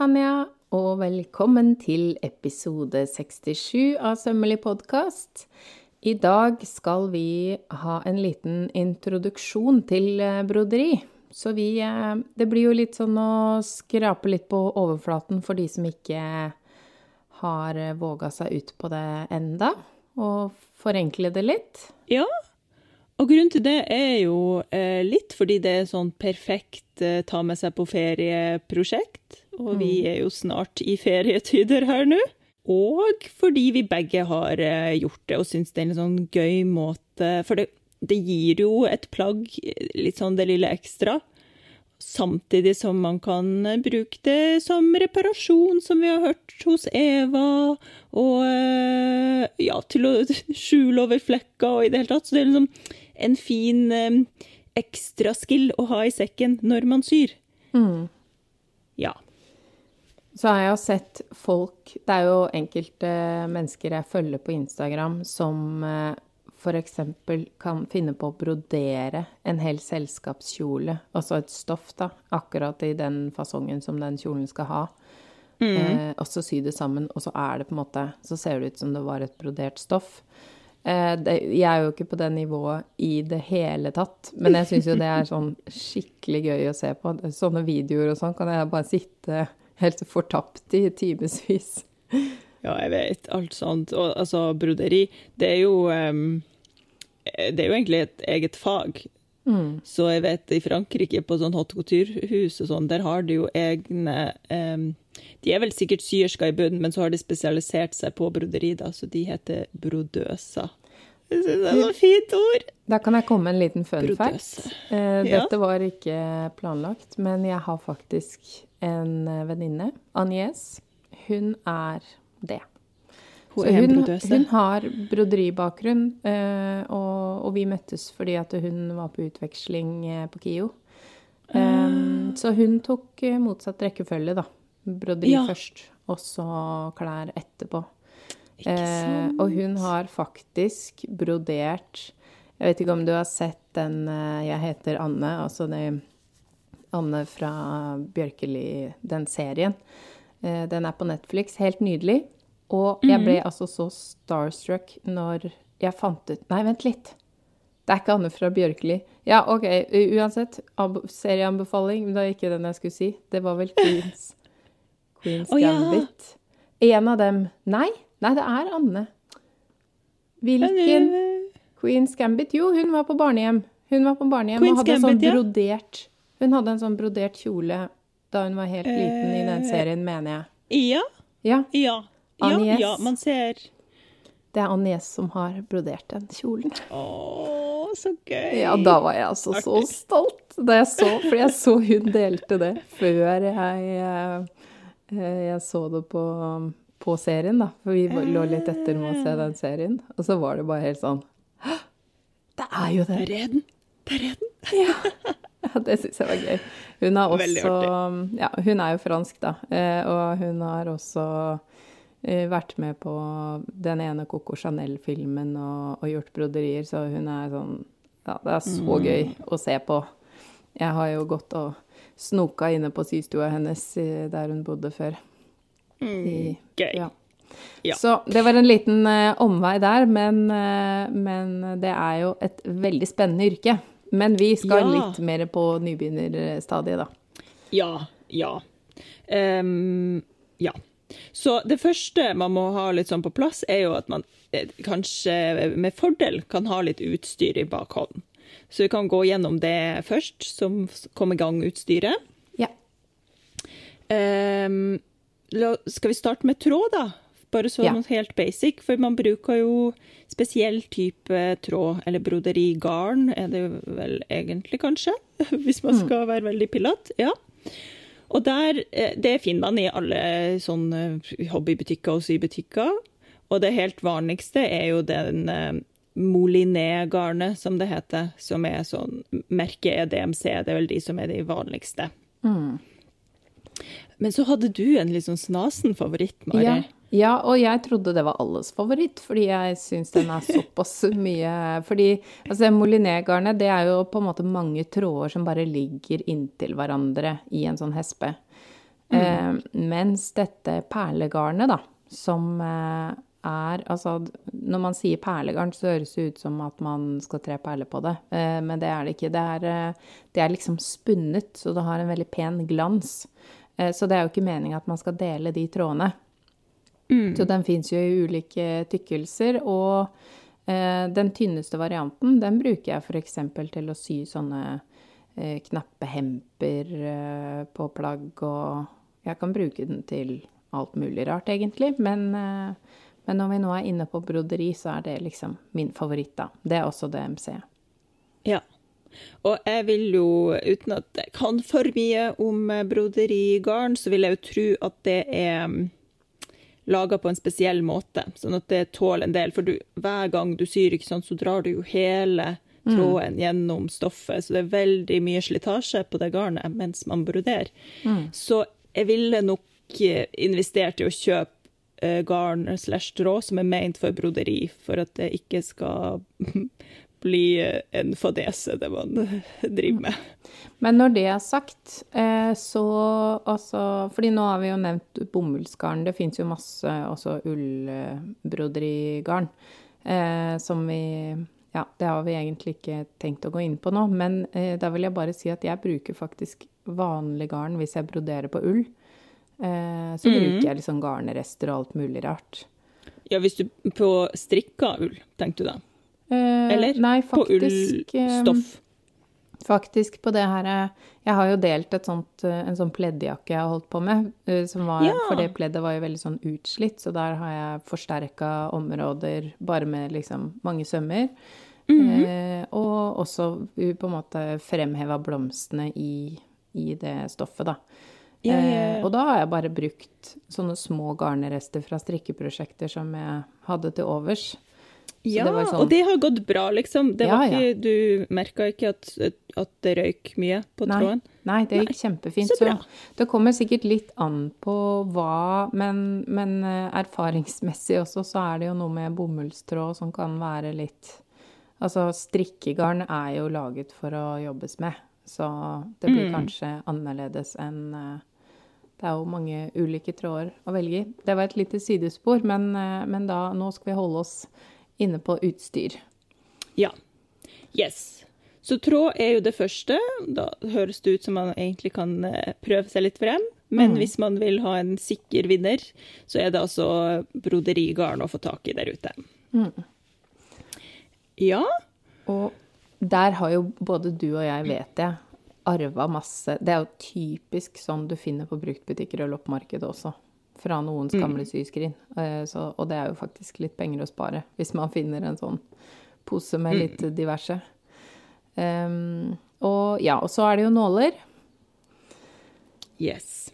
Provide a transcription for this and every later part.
Tanja, og velkommen til episode 67 av Sømmelig podkast. I dag skal vi ha en liten introduksjon til eh, broderi. Så vi eh, Det blir jo litt sånn å skrape litt på overflaten for de som ikke har eh, våga seg ut på det enda, og forenkle det litt. Ja, og grunnen til det er jo litt fordi det er sånn perfekt ta med seg på ferie-prosjekt. Og vi Mm. er jo snart i ferietider her nå. Og fordi vi begge har eh, gjort det og syns det er en sånn gøy måte For det, det gir jo et plagg eh, litt sånn det lille ekstra. Samtidig som man kan eh, bruke det som reparasjon, som vi har hørt hos Eva. Og ja, til å skjule over flekker og i det hele tatt. Så det er liksom en fin ekstra skill å ha i sekken når man syr. Ja. Så har jeg jo sett folk Det er jo enkelte mennesker jeg følger på Instagram som eh, f.eks. kan finne på å brodere en hel selskapskjole, altså et stoff, da, akkurat i den fasongen som den kjolen skal ha. Eh, og så sy det sammen, og så er det på en måte Så ser det ut som det var et brodert stoff. Eh, det, jeg er jo ikke på det nivået i det hele tatt, men jeg syns jo det er sånn skikkelig gøy å se på. Sånne videoer og sånn kan jeg bare sitte helt fortapt i timevis. Ja, jeg vet. Alt sånt. Og altså, broderi, det er jo um, Det er jo egentlig et eget fag. Så jeg vet i Frankrike, på sånn haute couture-hus og sånn, der har de jo egne um, De er vel sikkert syerska i bunnen, men så har de spesialisert seg på broderi, da, så de heter brodøser. Jeg synes det er et fint ord! Da kan jeg komme med en liten fun fact. Brodøse. Eh, Ja. dette var ikke planlagt, men jeg har faktisk en eh, venninne, Agnes. Hun er det. Hun er hun, hun har broderibakgrunn, eh, og, og vi møttes fordi at hun var på utveksling eh, på KIO. Eh, så hun tok motsatt rekkefølge, da. Broderi Ja. først, og så klær etterpå. Sant? og hun har faktisk brodert Jeg vet ikke om du har sett den 'Jeg heter Anne', altså det Anne fra Bjørkeli, den serien. Eh, den er på Netflix. Helt nydelig. Og jeg ble altså så starstruck når jeg fant ut Nei, vent litt. Det er ikke Anne fra Bjørkeli. Ja, OK. Uansett. Serieanbefaling. Men det var ikke den jeg skulle si. Det var vel Queens, Queens ja. Gambit. En av dem Nei, nei, det er Anne. Hvilken Queens Gambit? Jo, hun var på barnehjem. Hun var på barnehjem Queen's og hadde Gambit, sånn Gambit, ja. brodert Hun hadde en sånn brodert kjole da hun var helt liten i den Eh. serien, mener jeg. Ja, Ja, ja. Ja, ja, man ser det er Agnes som har brodert den kjolen. Å, så gøy! Ja, da var jeg altså så stolt da jeg så, for jeg så hun delte det før jeg, eh, jeg så det på, på serien, da. For vi lå litt etter med å se den serien. Og så var det bare helt sånn «Hå! Det er jo det! Der er den! Der er den! Ja, det syns jeg var gøy. Hun har også Ja, hun er jo fransk, da. eh, Og hun har også eh, vært med på den ene Coco Chanel-filmen og, og gjort broderier, så hun er sånn Ja, det er så Mm. gøy å se på. Jeg har jo gått og snoka inne på systua hennes der hun bodde før. I, Gøy. ja. Ja. Så det var en liten uh, omvei der, men, uh, men det er jo et veldig spennende yrke. Men vi skal Ja. litt mer på nybegynnerstadiet, da. Ja, ja. Um, ja. Så det første man må ha litt sånn på plass, er jo at man eh, kanskje med fordel kan ha litt utstyr i bakhånd. Så vi kan gå gjennom det først, som kom i gang utstyret. Ja. Um, skal vi starte med tråd, da? Bare så Ja. helt basic, for man bruker jo spesiell type tråd, eller broderigarn er det vel egentlig, kanskje, hvis man skal være veldig pilat. Ja. Og der, eh, det finner man i alle sånne hobbybutikker og sybutikker. Og det helt vanligste er jo den eh, moliné-garnet, som det heter, som er sånn Merket er DMC, det er vel de som er de vanligste. Men så hadde du en litt sånn snasen favoritt, Mari. Ja. Ja, og jeg trodde det var alles favoritt, fordi jeg syns den er såpass mye Fordi altså, molinégarnet, det er jo på en måte mange tråder som bare ligger inntil hverandre i en sånn hespe. Eh, mens dette perlegarnet, da, som eh, er Altså, når man sier perlegarn, så høres det ut som at man skal tre perler på det. Eh, men det er det ikke. Det er, eh, det er liksom spunnet, så det har en veldig pen glans. Eh, så det er jo ikke meninga at man skal dele de trådene. Så den fins jo i ulike tykkelser, og eh, den tynneste varianten, den bruker jeg f.eks. til å sy sånne eh, knappehemper eh, på plagg, og jeg kan bruke den til alt mulig rart, egentlig. Men, eh, men når vi nå er inne på broderi, så er det liksom min favoritt, da. Det er også DMC. Ja. Og jeg vil jo, uten at jeg kan for mye om eh, broderigarn, så vil jeg jo tro at det er mm, laga på en spesiell måte, sånn at det tåler en del. For du, hver gang du syr, ikke sant, så drar du jo hele tråden gjennom stoffet, så det er veldig mye slitasje på det garnet mens man broderer. Så jeg ville nok eh, investert i å kjøpe eh, garn slash tråd som er ment for broderi, for at det ikke skal bli en fadese, det man driver med. Men når det er sagt, eh, så altså Fordi nå har vi jo nevnt bomullsgarn. Det fins jo masse også ullbroderigarn eh, som vi Ja, det har vi egentlig ikke tenkt å gå inn på nå, men eh, da vil jeg bare si at jeg bruker faktisk vanlig garn hvis jeg broderer på ull. Så så bruker jeg liksom garnrester og alt mulig rart. Ja, hvis du på strikka ull, tenkte du da? Eh, Eller nei, faktisk, på ullstoff? Faktisk på det her eh, Jeg har jo delt sånt, eh, en sånn pleddjakke jeg har holdt på med. eh, Som var, Ja. For det pleddet var jo veldig sånn utslitt, så der har jeg forsterka områder bare med liksom mange sømmer. Mhm. eh, og også på en måte fremheva blomstene i, i det stoffet, da. Ja, ja, Eh, og da har jeg bare brukt sånne små garnrester fra strikkeprosjekter som jeg hadde til overs. Ja, det sånn- og det har gått bra, liksom. Det var Ja, ja. du merka ikke at, at det røyk mye på Nei, tråden? nei, det gikk kjempefint. så Så, det kommer sikkert litt an på hva, men, men eh, erfaringsmessig også så er det jo noe med bomullstråd som kan være litt Altså strikkegarn er jo laget for å jobbes med, så det blir Mm. kanskje annerledes enn eh, Det er jo mange ulike tråder å velge i. Det var et lite sidespor, men, eh, men da, nå skal vi holde oss inne på utstyr. Ja. Yes. Så tråd er jo det første. Da høres det ut som man egentlig kan eh, prøve seg litt frem. Men hvis man vil ha en sikker vinner, så er det altså broderigarn å få tak i der ute. Ja. Og der har jo både du og jeg, vet jeg, arva masse Det er jo typisk sånn du finner på bruktbutikker og loppemarked også. Fra noens gamle syskrin. Eh, Så, og det er jo faktisk litt penger å spare hvis man finner en sånn pose med litt diverse. Um, og ja, og så er det jo nåler. Yes.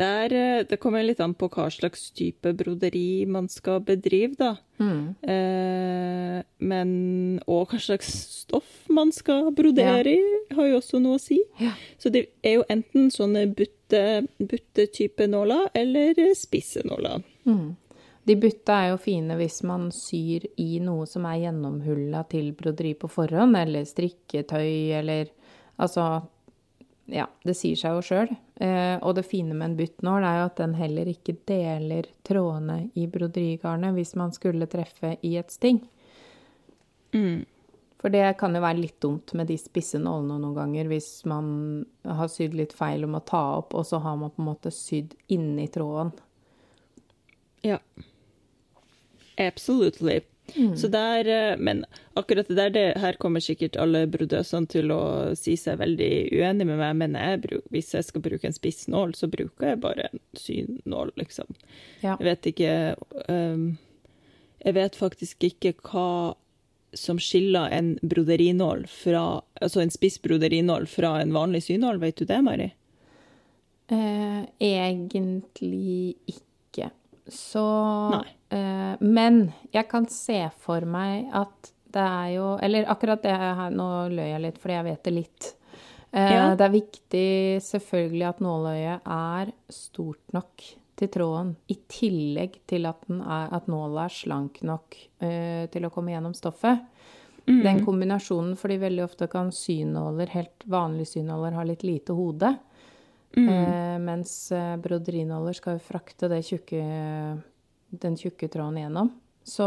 Der, eh, det kommer litt an på hva slags type broderi man skal bedrive, da. Eh, men Og hva slags stoff man skal brodere i, har jo også noe å si. Ja. Så det er jo enten sånne butte- butte-type nåler eller spisse nåler. De butta er jo fine hvis man syr i noe som er gjennomhulla til broderi på forhånd, eller strikketøy, eller Altså, ja, det sier seg jo sjøl. Eh, og det fine med en buttnål er jo at den heller ikke deler trådene i broderigarnet hvis man skulle treffe i et sting. For det kan jo være litt dumt med de spisse nålene noen ganger hvis man har sydd litt feil om å ta opp, og så har man på en måte sydd inni tråden. Ja. Absolutely. Så der, eh, men akkurat det der, det, her kommer sikkert alle brodøsene til å si seg veldig uenig med meg, men jeg bruk, hvis jeg skal bruke en spiss nål, så bruker jeg bare en synål, liksom. Ja. Jeg vet ikke um, Jeg vet faktisk ikke hva som skiller en broderinål fra Altså en spiss broderinål fra en vanlig synål, vet du det, Mari? Eh, egentlig ikke. Så eh, Men jeg kan se for meg at det er jo Eller akkurat det her Nå løy jeg litt, fordi jeg vet det litt. Eh, Ja. Det er viktig selvfølgelig at nåløyet er stort nok til tråden, i tillegg til at, den er, at nåla er slank nok eh, til å komme gjennom stoffet. Den kombinasjonen, fordi veldig ofte kan synåler, helt vanlige synåler, ha litt lite hode. Eh, mens eh, broderinåler skal jo frakte det tjukke, den tjukke tråden gjennom. Så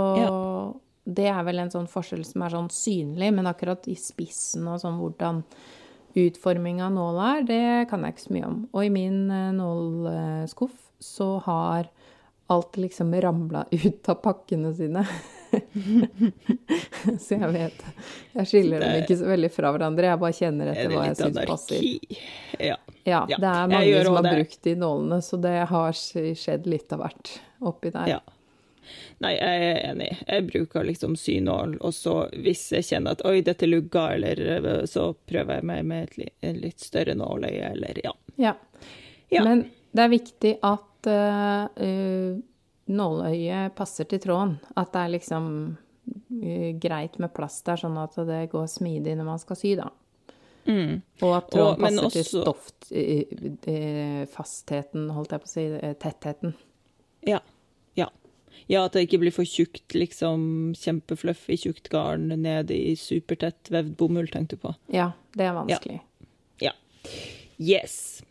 det er vel en sånn forskjell som er sånn synlig, men akkurat i spissen og sånn hvordan utforming av nåla er, det kan jeg ikke så mye om. Og i min eh, nålskuff så har alt liksom ramla ut av pakkene sine. så jeg vet Jeg skiller dem ikke så veldig fra hverandre, jeg bare kjenner etter hva jeg syns passer. Ja. ja. Det er mange som har det. brukt de nålene, så det har skjedd litt av hvert oppi der. Ja. Nei, jeg er enig. Jeg bruker liksom synål, og så hvis jeg kjenner at oi, dette lugger, eller så prøver jeg meg med et litt større nåløye, eller ja. ja. ja. Men det er viktig at uh, nåløyet passer til tråden. At det er liksom uh, greit med plass der, sånn at det går smidig når man skal sy, da. Mm. Og at tråden og, passer også... til stoff, uh, fastheten, holdt jeg på å si, tettheten. Ja. Ja. Ja, at det ikke blir for tjukt, liksom kjempefluffy tjukt garn ned i supertett vevd bomull, tenkte du på. Ja, det er vanskelig. Ja. ja. Yes.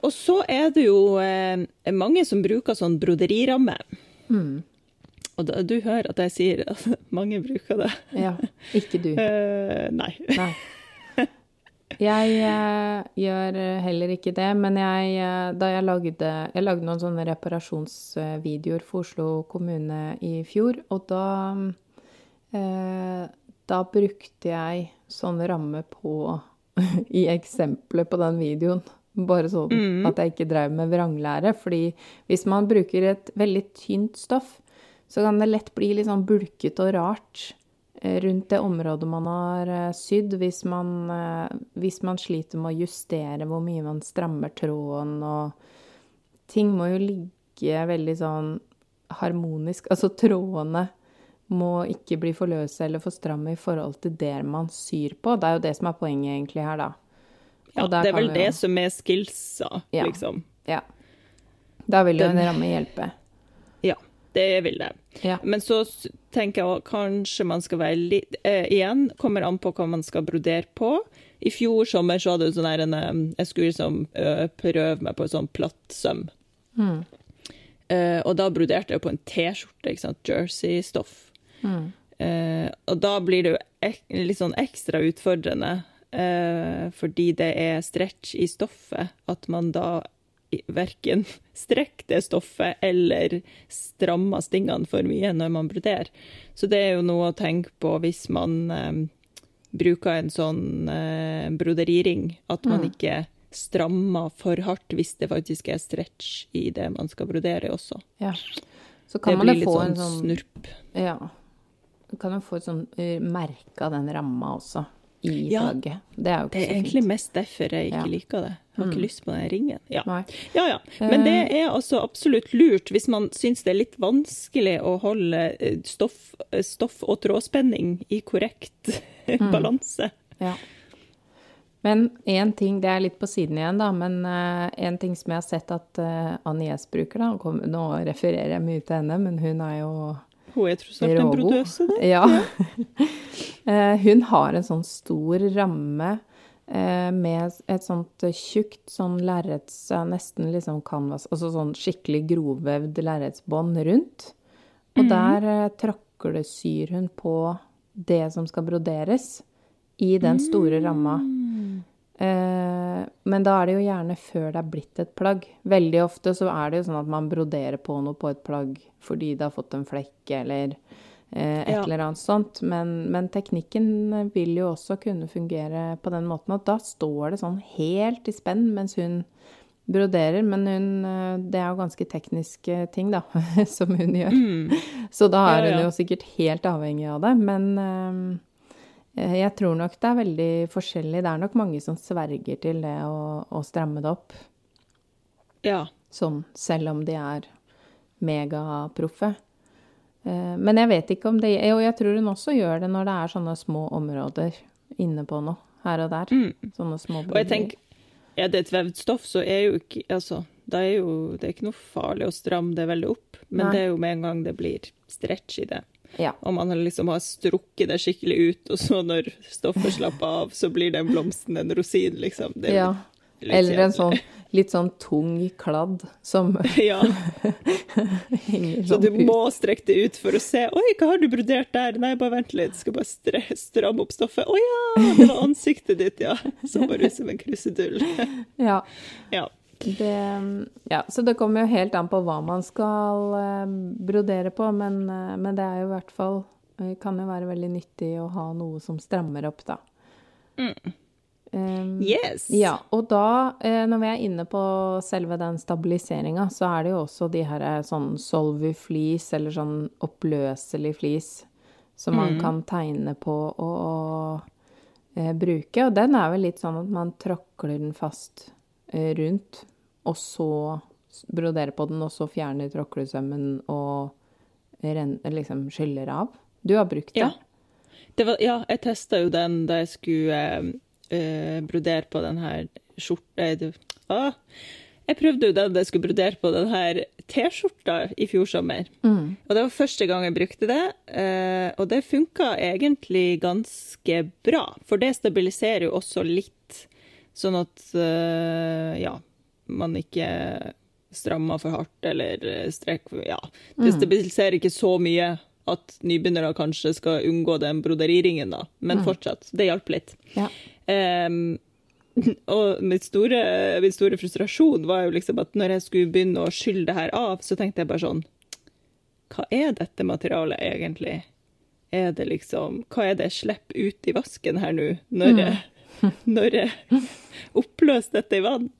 Og så er det jo eh, mange som bruker sånn broderiramme. Mm. Og da, du hører at jeg sier at mange bruker det. Ja, ikke du. uh, nei. nei. Jeg eh, gjør heller ikke det, men jeg, eh, da jeg lagde Jeg lagde noen sånne reparasjonsvideoer for Oslo kommune i fjor, og da eh, Da brukte jeg sånn ramme på I eksempelet på den videoen. Bare sånn mm. at jeg ikke drev med vranglære. Fordi hvis man bruker et veldig tynt stoff, så kan det lett bli litt sånn bulkete og rart. Eh, rundt det området man har eh, sydd, hvis man, eh, hvis man, sliter med å justere hvor mye man strammer tråden og Ting må jo ligge veldig sånn harmonisk. Altså trådene må ikke bli for løse eller for stramme i forhold til det man syr på. Det er jo det som er poenget egentlig her, da. Ja, det er vel det som er skillsa, ja, liksom. Ja. Da vil jo en ramme hjelpe. Ja. Det vil det. Ja. Men så tenker jeg kanskje man skal være litt eh, Igjen kommer an på hva man skal brodere på. I fjor sommer så hadde jeg sånn der en eh, Jeg skulle liksom uh, prøve meg på en sånn platt søm. Mm. Uh, og da broderte jeg på en T-skjorte, ikke sant. Jersey-stoff. Mm. Uh, og da blir det jo ek litt sånn ekstra utfordrende. Fordi det er stretch i stoffet. At man da verken strekker det stoffet eller strammer stingene for mye når man broderer. Så det er jo noe å tenke på hvis man eh, bruker en sånn eh, broderiring, at man mm. ikke strammer for hardt hvis det faktisk er stretch i det man skal brodere også. Ja. Så kan det man blir litt sånn, sånn snurp. Ja. Kan jo få et sånn merke av den ramma også i ja, flagget. Det er jo ikke Det er egentlig mest derfor jeg ikke ja. liker det. Jeg har mm. ikke lyst på den ringen. Ja. ja. ja Men det eh. er altså absolutt lurt hvis man syns det er litt vanskelig å holde eh, stoff, eh, stoff og trådspenning i korrekt mm. balanse. Ja. Men én ting, det er litt på siden igjen, da, men én uh, ting som jeg har sett at uh, Annie S bruker, da kom, Nå refererer jeg mye til henne, men hun er jo hun er tross alt en brodøse, det. Ja. Eh, hun har en sånn stor ramme eh, med et sånt tjukt sånn lerrets Nesten liksom canvas, altså sånn skikkelig grovvevd lerretsbånd rundt. Og mm. der eh, tråklesyr hun på det som skal broderes, i den store ramma. Mm. Men da er det jo gjerne før det er blitt et plagg. Veldig ofte så er det jo sånn at man broderer på noe på et plagg fordi det har fått en flekk eller eh, et ja. eller annet sånt. Men, men, teknikken vil jo også kunne fungere på den måten at da står det sånn helt i spenn mens hun broderer. Men hun eh, Det er jo ganske tekniske ting, da, som hun gjør. Mm. Så da er hun jo sikkert helt avhengig av det. Men eh, Eh, jeg tror nok det er veldig forskjellig. Det er nok mange som sverger til det å, å stramme det opp. Ja. Sånn, selv om de er megaproffe. Eh, men jeg vet ikke om det Og jeg tror hun også gjør det når det er sånne små områder inne på noe her og der. Mm. Sånne små Og jeg tenker, er det et vevd stoff, så er jo ikke Altså, det er jo det er ikke noe farlig å stramme det veldig opp, men Nei. det er jo med en gang det blir stretch i det, ja. Og man liksom har strukket det skikkelig ut, og så når stoffet slapper av, så blir den blomsten en rosin, liksom. Det, ja. Eller en sånn litt sånn tung kladd som Ja, så sånn du må strekke det ut for å se. Oi, hva har du brodert der? Nei, bare vent litt. Skal bare stramme opp stoffet. Å ja, det var ansiktet ditt, ja. Så bare ut som en krusedull. Ja, Ja. Det, ja, så det kommer jo helt an på hva man skal eh, brodere på, men, eh, men det er jo i hvert fall eh, Kan jo være veldig nyttig å ha noe som strammer opp, da. Um, Yes. Ja, og da, når vi er inne på selve den stabiliseringa, så er det jo også de her sånn solvuflis, eller sånn oppløselig flis, som man kan tegne på og, og eh, bruke. Og den er vel litt sånn at man tråkler den fast rundt, og så broderer på den, og så fjerner tråklesømmen og liksom skyller av. Du har brukt det? Ja. Det var, ja, jeg testa jo den da jeg skulle eh, eh, brodere på den her skjorta ah, Jeg prøvde jo den da jeg skulle brodere på den her T-skjorta i fjor sommer. Og det var første gang jeg brukte det, eh, og det funka egentlig ganske bra. For det stabiliserer jo også litt, sånn at eh, ja, man ikke strammer for hardt eller strekker Ja, det stabiliserer ikke så mye at nybegynnere kanskje skal unngå den broderiringen, da. Men fortsatt, det hjalp litt. Ja. Um, og min store, min store frustrasjon var jo liksom at når jeg skulle begynne å skylle det her av, så tenkte jeg bare sånn Hva er dette materialet egentlig? Er det liksom Hva er det jeg slipper ut i vasken her nå, når jeg, når jeg oppløste dette i vann?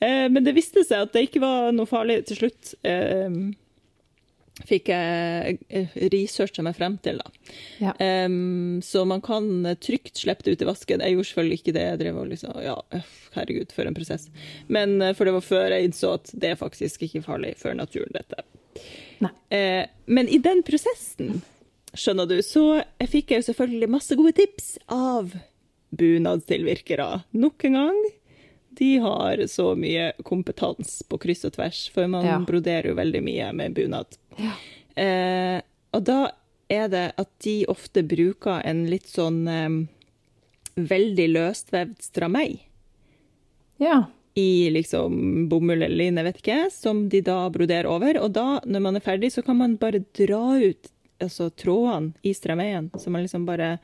Eh, men det viste seg at det ikke var noe farlig til slutt. Eh, fikk jeg eh, researcha meg frem til, da. Ja. Så man kan trygt slippe det ut i vasken. Jeg gjorde selvfølgelig ikke det. Jeg drev og liksom, ja, herregud, for en prosess. Men for det var før jeg innså at det er faktisk ikke farlig for naturen, dette. Nei. Men i den prosessen, skjønner du, så fikk jeg jo selvfølgelig masse gode tips av bunadstilvirkere. Nok en gang. De har så mye kompetanse på kryss og tvers, for man Ja. broderer jo veldig mye med bunad. Eh, og da er det at de ofte bruker en litt sånn eh, veldig løsvevd stramei ja. i liksom bomull eller lin, jeg vet ikke, som de da broderer over. Og da, når man er ferdig, så kan man bare dra ut altså, trådene i strameien, så man liksom bare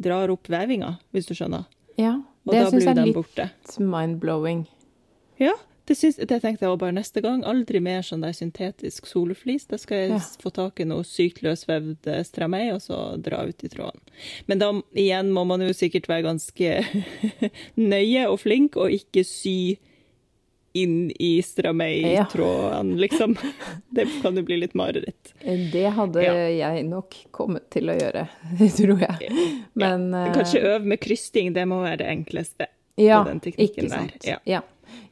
drar opp vevinga, hvis du skjønner. ja. Det syns jeg er litt mind-blowing. Ja, det, syns, det tenkte jeg også bare neste gang. Aldri mer sånn der syntetisk soleflis. Da skal jeg Ja. få tak i noe sykt løsvevd eh, stramei, og så dra ut i tråden. Men da igjen må man jo sikkert være ganske nøye og flink, og ikke sy inn i stramei-trådene, liksom. Det kan jo bli litt mareritt. Det hadde Ja. jeg nok kommet til å gjøre, tror jeg. Men ja. Kanskje øve med krysting, det må være det enkleste. ja, den teknikken ikke der, sant. ja. Ja.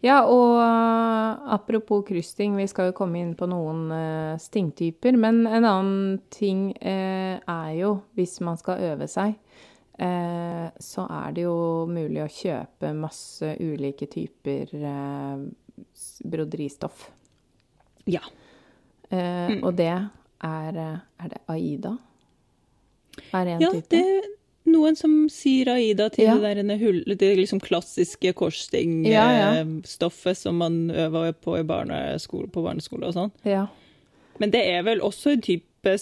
ja, og eh, apropos krysting, vi skal jo komme inn på noen eh, stingtyper. Men en annen ting eh, er jo, hvis man skal øve seg, eh, så er det jo mulig å kjøpe masse ulike typer eh, broderistoff. Ja. Mm. Og det er eh, Er det Aida? Er en Ja, type? det er noen som sier Aida til Ja. det der det liksom klassiske Ja, ja. som man øver på i barneskole, på barneskole og sånn. Ja. Men det er vel også en type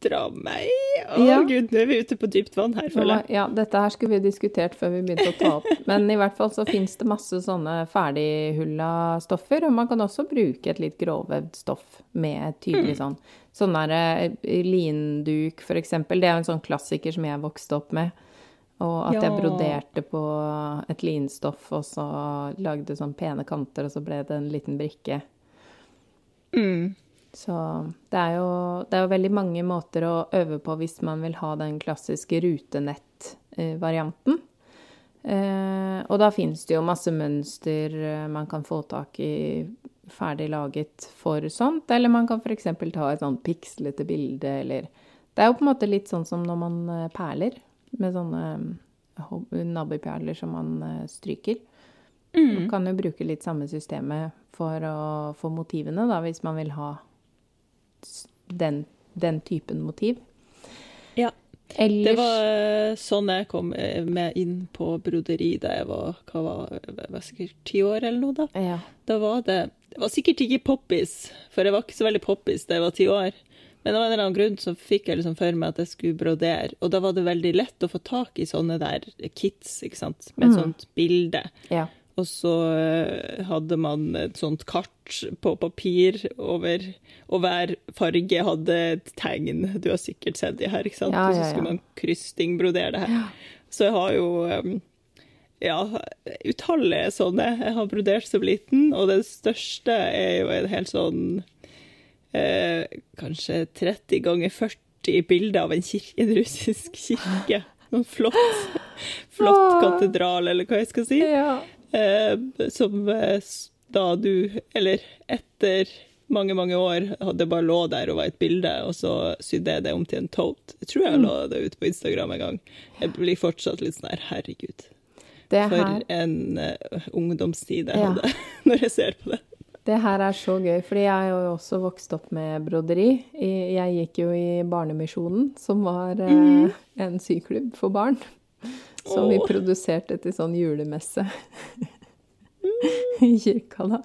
stramei? Å Ja. gud, nå er vi ute på dypt vann her, føler jeg. Ja, dette her skulle vi diskutert før vi begynte å ta opp. Men i hvert fall så fins det masse sånne ferdighulla stoffer, og man kan også bruke et litt grovvevd stoff med et tydelig sånn Sånn der eh, linduk, for eksempel. Det er jo en sånn klassiker som jeg vokste opp med. Og at jeg broderte på et linstoff, og så lagde sånn pene kanter, og så ble det en liten brikke. Mm. Så det er, jo, det er jo veldig mange måter å øve på hvis man vil ha den klassiske rutenett-varianten. Eh, og da fins det jo masse mønster eh, man kan få tak i ferdig laget for sånt. Eller man kan f.eks. ta et sånn pikslete bilde, eller Det er jo på en måte litt sånn som når man eh, perler, med sånne nabbyperler som man stryker. stryker. Man kan jo bruke litt samme systemet for å få motivene, da, hvis man vil ha den, den typen motiv. Ja. Ellers Det var eh, sånn jeg kom eh, med inn på broderi da jeg var, var, jeg var sikkert ti år eller noe. Da Ja. Da var det Det var sikkert ikke poppis, for jeg var ikke så veldig poppis da jeg var ti år. Men av en eller annen grunn så fikk jeg liksom for meg at jeg skulle brodere, og da var det veldig lett å få tak i sånne der kits, ikke sant, med et sånt bilde. ja. Og så eh, hadde man et sånt kart på papir over, og hver farge hadde et tegn. Du har sikkert sett de her, ikke sant? Ja, Og så ja, ja. skulle man krystingbrodere det her. Så jeg har jo ja, utallige sånne. Jeg har brodert som liten, og det største er jo en helt sånn eh, kanskje 30 ganger 40 bilder av en, kirke, en russisk kirke. Noen flott, flott katedral, eller hva jeg skal si. ja. Eh, som eh, da du, eller etter mange, mange år, hadde bare lå der og var et bilde, og så sydde jeg det om til en tote. Jeg tror jeg la det ut på Instagram en gang. Jeg blir fortsatt litt sånn her, herregud. Det For en uh, ungdomstid jeg Ja. hadde, når jeg ser på det. det her er så gøy, fordi jeg har jo også vokst opp med broderi. Jeg gikk jo i Barnemisjonen, som var eh, en syklubb for barn. Som vi produserte til sånn julemesse i kirka da,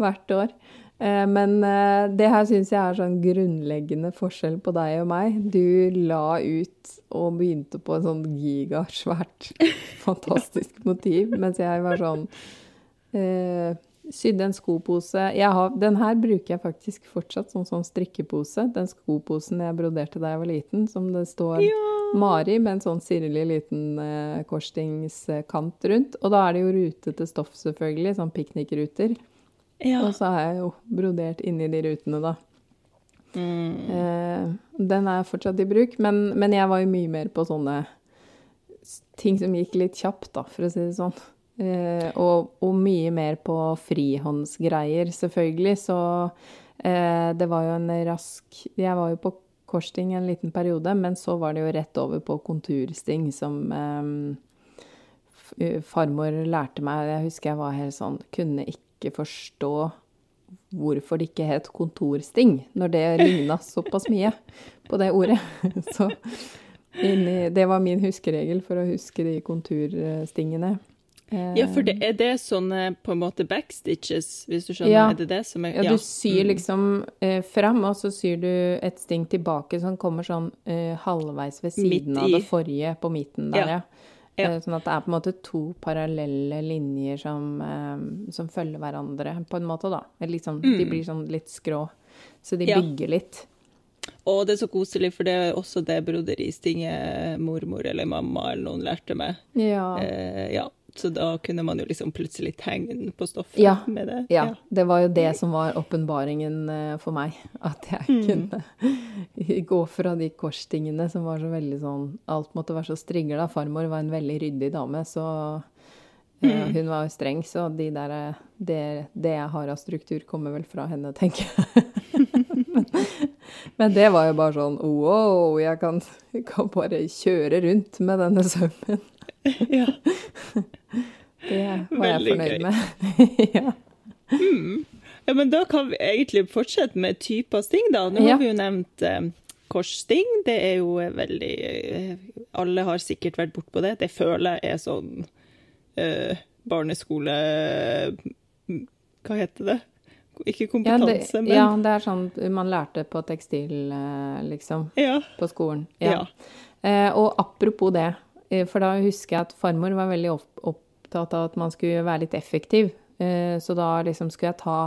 hvert år. Eh, Men eh, det her syns jeg er sånn grunnleggende forskjell på deg og meg. Du la ut og begynte på en sånn gigasvært, fantastisk motiv, mens jeg var sånn eh, Sydde en skopose. Jeg har, den her bruker jeg faktisk fortsatt som sånn strikkepose. Den skoposen jeg broderte da jeg var liten, som det står Mari med en sånn sirlig liten eh, korstingskant rundt. Og da er det jo rutete stoff, selvfølgelig, sånn piknikruter. Ja. Og så har jeg jo brodert inni de rutene, da. Mm. Eh, den er fortsatt i bruk, men, men jeg var jo mye mer på sånne ting som gikk litt kjapt, da, for å si det sånn. Eh, og, og mye mer på frihåndsgreier, selvfølgelig. Så eh, det var jo en rask Jeg var jo på korsting en liten periode, men så var det jo rett over på kontursting, som eh, farmor lærte meg. Jeg husker jeg var helt sånn Kunne ikke forstå hvorfor det ikke het kontorsting, når det ligna såpass mye på det ordet. Så inni, det var min huskeregel for å huske de konturstingene. Ja, for det, er det sånne på en måte backstitches, hvis du skjønner? Ja. Er det det som er Ja, du syr liksom eh, fram, og så syr du et sting tilbake som kommer sånn eh, halvveis ved siden av det forrige på midten der, Ja. ja. Ja. Eh, Sånn at det er på en måte to parallelle linjer som, eh, som følger hverandre, på en måte, da. Eller Liksom, De blir sånn litt skrå. Så de Mm. Ja. bygger litt. Og det er så koselig, for det er også det broderistinget mormor eller mamma eller noen lærte meg. Ja. Eh, ja, så da kunne man jo liksom plutselig tegne på stoffet Ja, med det. Ja, det var jo det som var åpenbaringen eh, for meg. At jeg Mm. kunne gå fra de korstingene som var så veldig sånn Alt måtte være så strigla. Farmor var en veldig ryddig dame, så eh, Mm. hun var jo streng. Så de der, eh, det, det jeg har av struktur, kommer vel fra henne, tenker jeg. men, men det var jo bare sånn wow, jeg kan, jeg kan bare kjøre rundt med denne sømmen. Ja. Det var jeg Veldig fornøyd gøy. med. ja. ja, men da kan vi egentlig fortsette med typer sting, da. Nå Ja. har vi jo nevnt eh, korssting. Det er jo eh, veldig eh, Alle har sikkert vært bortpå det. Det føler jeg er sånn eh, barneskole mm, Hva heter det? Ikke Ja kompetanse, det, men ja, det er sånn man lærte på tekstil, eh, liksom, ja. på skolen. Ja. Eh, og apropos det, for da husker jeg at farmor var veldig opptatt av at man skulle være litt effektiv. Eh, så da liksom skulle jeg ta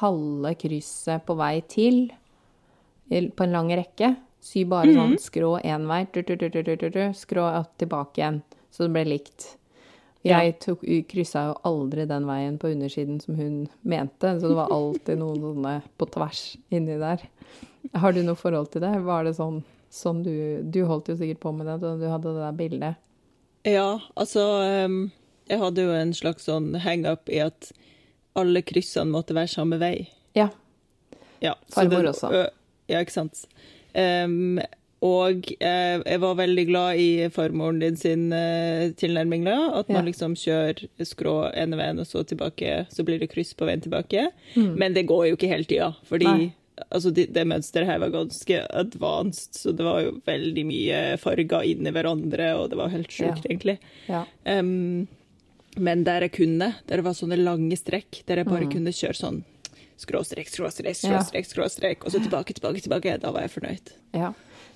halve krysset på vei til, på en lang rekke. Sy bare sånn skrå én vei, skrå tilbake igjen, så det ble likt. Jeg tok, kryssa jo aldri den veien på undersiden som hun mente, så det var alltid noen sånne på tvers inni der. Har du noe forhold til det? Var det sånn, sånn du Du holdt jo sikkert på med det da du hadde det der bildet. Ja, altså ehm, Jeg hadde jo en slags sånn hang-up i at alle kryssene måtte være samme vei. Ja. Ja, Farmor også. Ja, ikke sant. Um, og eh, jeg var veldig glad i farmoren din sin eh, tilnærming da. At man Ja. liksom kjører skrå ene veien, og så tilbake, så blir det kryss på veien tilbake. Mm. Men det går jo ikke hele tida, fordi Nei. Altså, det, det mønsteret her var ganske advanced, så det var jo veldig mye farger inni hverandre, og det var helt sjukt, Ja. egentlig. Ja. Um, men der jeg kunne, der det var sånne lange strekk, der jeg bare Mm. kunne kjøre sånn skråstrek, skråstrek, skråstrek, skråstrek, og så tilbake, tilbake, tilbake, da var jeg fornøyd. Ja.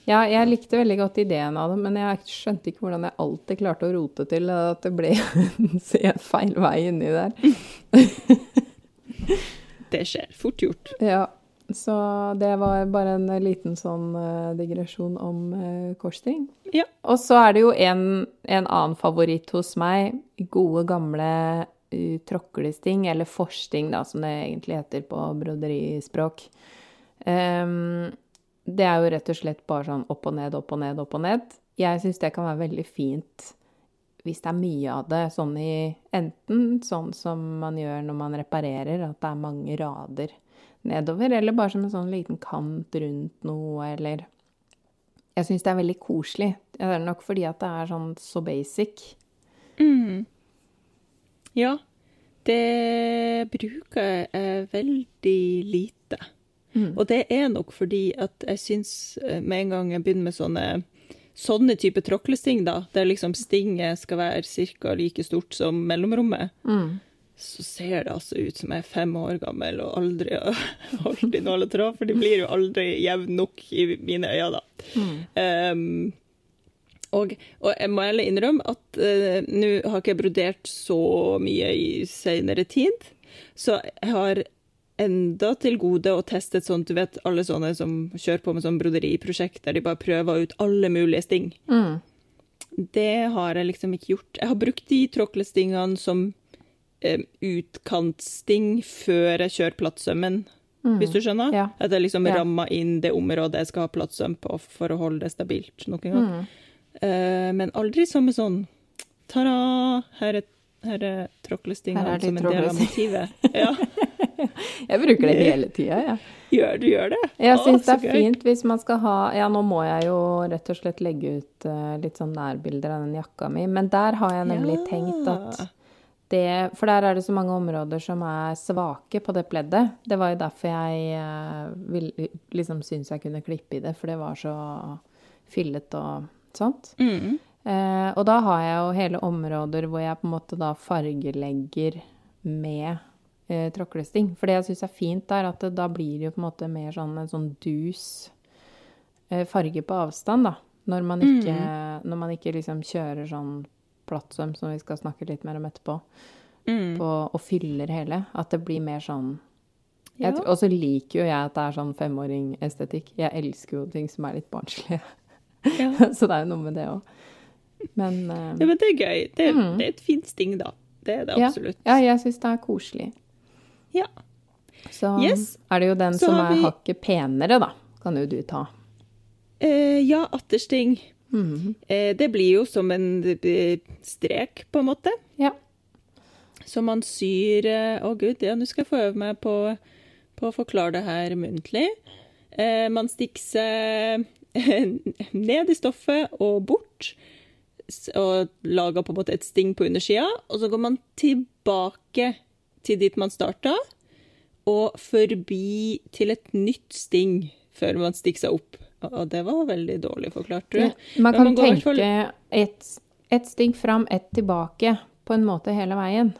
ja, jeg likte veldig godt ideen av det, men jeg skjønte ikke hvordan jeg alltid klarte å rote til at det ble en feil vei inni der. Det skjer. Fort gjort. Ja, så det var bare en liten sånn eh, digresjon om uh, korsting. Ja. Og så er det jo en, en annen favoritt hos meg. Gode, gamle uh, tråklesting, eller forsting, da, som det egentlig heter på broderispråk. Um, det er jo rett og slett bare sånn opp og ned, opp og ned, opp og ned. Jeg syns det kan være veldig fint hvis det er mye av det, sånn i enten sånn som man gjør når man reparerer, at det er mange rader nedover, eller bare som en sånn liten kant rundt noe, eller Jeg syns det er veldig koselig. Det er nok fordi at det er sånn så basic. Mm. Ja, det bruker jeg veldig lite. Mm. Og det er nok fordi at jeg syns eh, med en gang jeg begynner med sånne Sånne type tråklesting, da, der liksom stinget skal være ca. like stort som mellomrommet, Mm. Så ser det altså ut som jeg er fem år gammel og aldri har holdt i nåletråd, for de blir jo aldri jevne nok i mine øyne, da. Um, og, og jeg må ærlig innrømme at uh, nå har ikke jeg brodert så mye i senere tid, så jeg har enda til gode å teste et sånt, du vet, alle sånne som kjører på med sånn broderiprosjekt der de bare prøver ut alle mulige sting. Mm. Det har jeg liksom ikke gjort. Jeg har brukt de tråklestingene som utkantsting før jeg kjører plattsømmen, hvis du skjønner? Ja. At jeg liksom Ja. rammer inn det området jeg skal ha plattsøm på for å holde det stabilt noen gang. Mm. Uh, men aldri som med sånn ta-da, her er, her er tråklestinga som en del av motivet. Ja, Jeg bruker det hele tida, jeg. gjør du gjør det? Jeg syns det er fint hvis man skal ha Ja, nå må jeg jo rett og slett legge ut uh, litt sånn nærbilder av den jakka mi, men der har jeg nemlig Ja. tenkt at det For der er det så mange områder som er svake på det pleddet. Det var jo derfor jeg eh, vil, liksom syntes jeg kunne klippe i det, for det var så fyllet og sånt. Mm. Eh, og da har jeg jo hele områder hvor jeg på en måte da fargelegger med eh, tråklesting. For det jeg syns er fint er at det, da blir det jo på en måte mer sånn en sånn dus eh, farge på avstand, da. Når man ikke, når man ikke liksom kjører sånn plattsøm, som vi skal snakke litt mer om etterpå, Mm. på, og fyller hele. At det blir mer sånn Ja. Og så liker jo jeg at det er sånn femåring-estetikk. Jeg elsker jo ting som er litt barnslige. Ja. så det er jo noe med det òg. Men uh, ja, men det er gøy. Det, Mm. det er et fint sting, da. Det er det Ja. absolutt. Ja, jeg syns det er koselig. Ja. Så Yes. er det jo den Så som er vi- hakket penere, da. Kan jo du ta. Eh, ja, attersting. Eh, det blir jo som en eh, strek, på en måte. Ja. Så man syr Å, Å, gud, ja, nå skal jeg få øve meg på, på å forklare det her muntlig. Eh, man stikker seg ned i stoffet og bort, og lager på en måte et sting på undersida. Og så går man tilbake til dit man starta, og forbi til et nytt sting før man stikker seg opp. Og det var veldig dårlig forklart, tror jeg. Man kan man tenke for... ett et sting fram, ett tilbake, på en måte hele veien.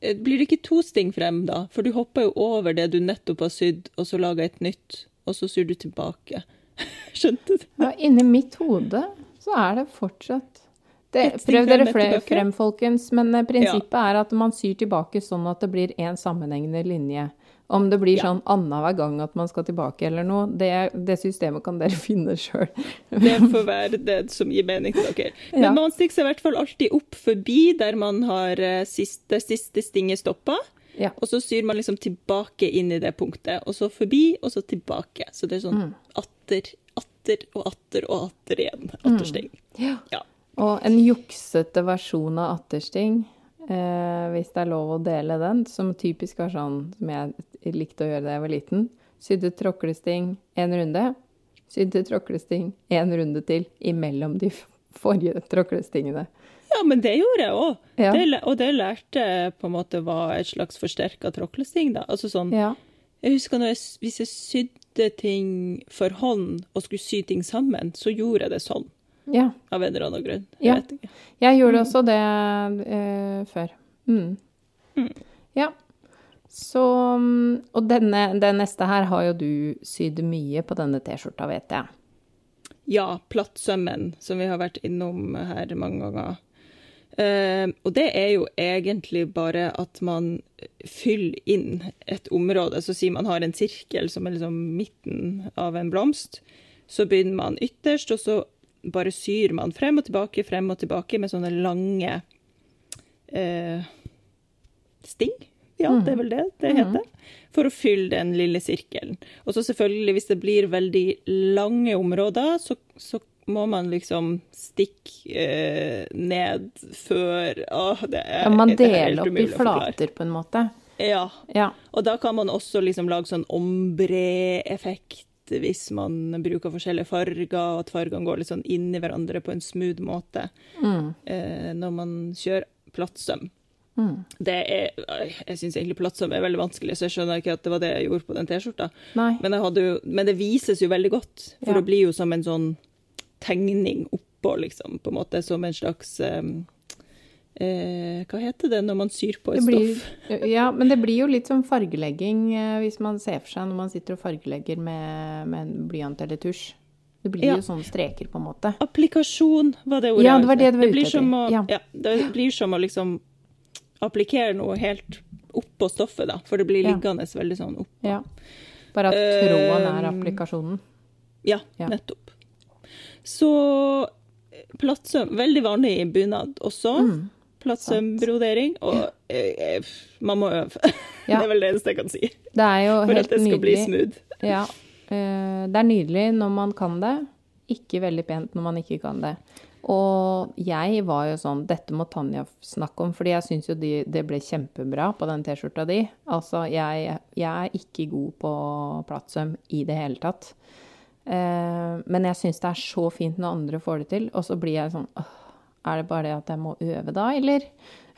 Eh, Blir det ikke to sting frem, da? For du hopper jo over det du nettopp har sydd, og så lager et nytt, og så syr du tilbake. Skjønte du? Ja, inni mitt hode så er det fortsatt det, Prøv dere flere frem, folkens. Men prinsippet prinsippet er at man syr tilbake sånn at det blir én sammenhengende linje. Om det blir Ja. sånn annenhver gang at man skal tilbake eller noe, det, det systemet kan dere finne sjøl. Det får være det som gir mening til dere. Men Ja. man stikker seg i hvert fall alltid opp forbi der man har eh, siste, siste stinget stoppa. Ja. Og så syr man liksom tilbake inn i det punktet, og så forbi, og så tilbake. Så det er sånn Mm. atter, atter og atter og atter igjen. Attersting. Ja. Ja. Og en juksete versjon av attersting, eh, hvis det er lov å dele den, som typisk var sånn som jeg likte å gjøre da jeg var liten. Sydde tråklesting én runde, sydde tråklesting én runde til imellom de forrige tråklestingene. Ja, men det gjorde jeg òg. Ja. Og det lærte jeg på en måte var et slags forsterka tråklesting. da. Altså sånn, Ja. Jeg husker når jeg, hvis jeg sydde ting for hånd og skulle sy ting sammen, så gjorde jeg det sånn. Ja. Av en eller annen grunn. Jeg Ja. Jeg gjorde også det eh, før. Mm. Mm. Ja. Så mm, Og denne, det neste her har jo du sydd mye på denne T-skjorta, vet jeg. Ja, plattsømmen, som vi har vært innom her mange ganger. Uh, og det er jo egentlig bare at man fyller inn et område. Så sier man har en sirkel som er liksom midten av en blomst. Så begynner man ytterst, og så bare syr man frem og tilbake, frem og tilbake med sånne lange uh, sting. Ja, det er vel det det heter. For å fylle den lille sirkelen. Og så selvfølgelig, hvis det blir veldig lange områder, så, så må man liksom stikke eh, ned før Åh, det er, Ja, man er deler opp i flater, på en måte. Ja. Ja. Og da kan man også liksom lage sånn ombre-effekt hvis man bruker forskjellige farger, og at fargene går litt sånn inn i hverandre på en smooth måte Mm. eh, når man kjører plattsøm. Mm. Det er, jeg syns egentlig plattsøm er veldig vanskelig, så jeg skjønner ikke at det var det jeg gjorde på den T-skjorta. Men, men det vises jo veldig godt, for Ja. det blir jo som en sånn tegning oppå, liksom, på en måte, som en slags um, eh, Hva heter det når man syr på et blir, stoff? ja, men det blir jo litt som fargelegging eh, hvis man ser for seg når man sitter og fargelegger med, med en blyant eller tusj. Det blir Ja. jo sånne streker, på en måte. Applikasjon var det ordet. Ja, det var det du var ute etter. Ja. ja, det blir som å liksom applikere noe helt oppå stoffet, da, for det blir Ja. liggende veldig sånn opp. Ja. Bare at tråden er Um, applikasjonen. Ja, Ja. nettopp. Så eh, plattsøm, veldig vanlig i bunad også. Mm, Plattsømbrodering. Og eh, eh, man må øve. Ja. Det er vel det eneste jeg kan si. Det er jo For helt at det skal bli nydelig. smooth. Ja. eh, Det er nydelig når man kan det. Ikke veldig pent når man ikke kan det. Og jeg var jo sånn Dette må Tanja snakke om, fordi jeg syns jo de, det ble kjempebra på den T-skjorta di. Altså, jeg, jeg er ikke god på plattsøm i det hele tatt. Eh, men jeg syns det er så fint når andre får det til, og så blir jeg sånn åh, Er det bare det at jeg må øve da, eller?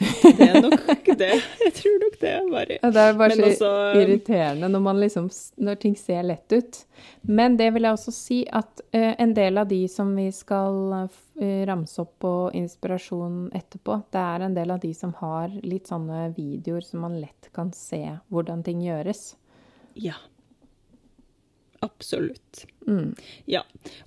Det er nok ikke det. Jeg tror nok det. Bare. Det er bare Men så også- irriterende når, man liksom, når ting ser lett ut. Men det vil jeg også si at uh, en del av de som vi skal uh, ramse opp på inspirasjon etterpå, det er en del av de som har litt sånne videoer som man lett kan se hvordan ting gjøres. Ja. Absolutt. Mm. Ja.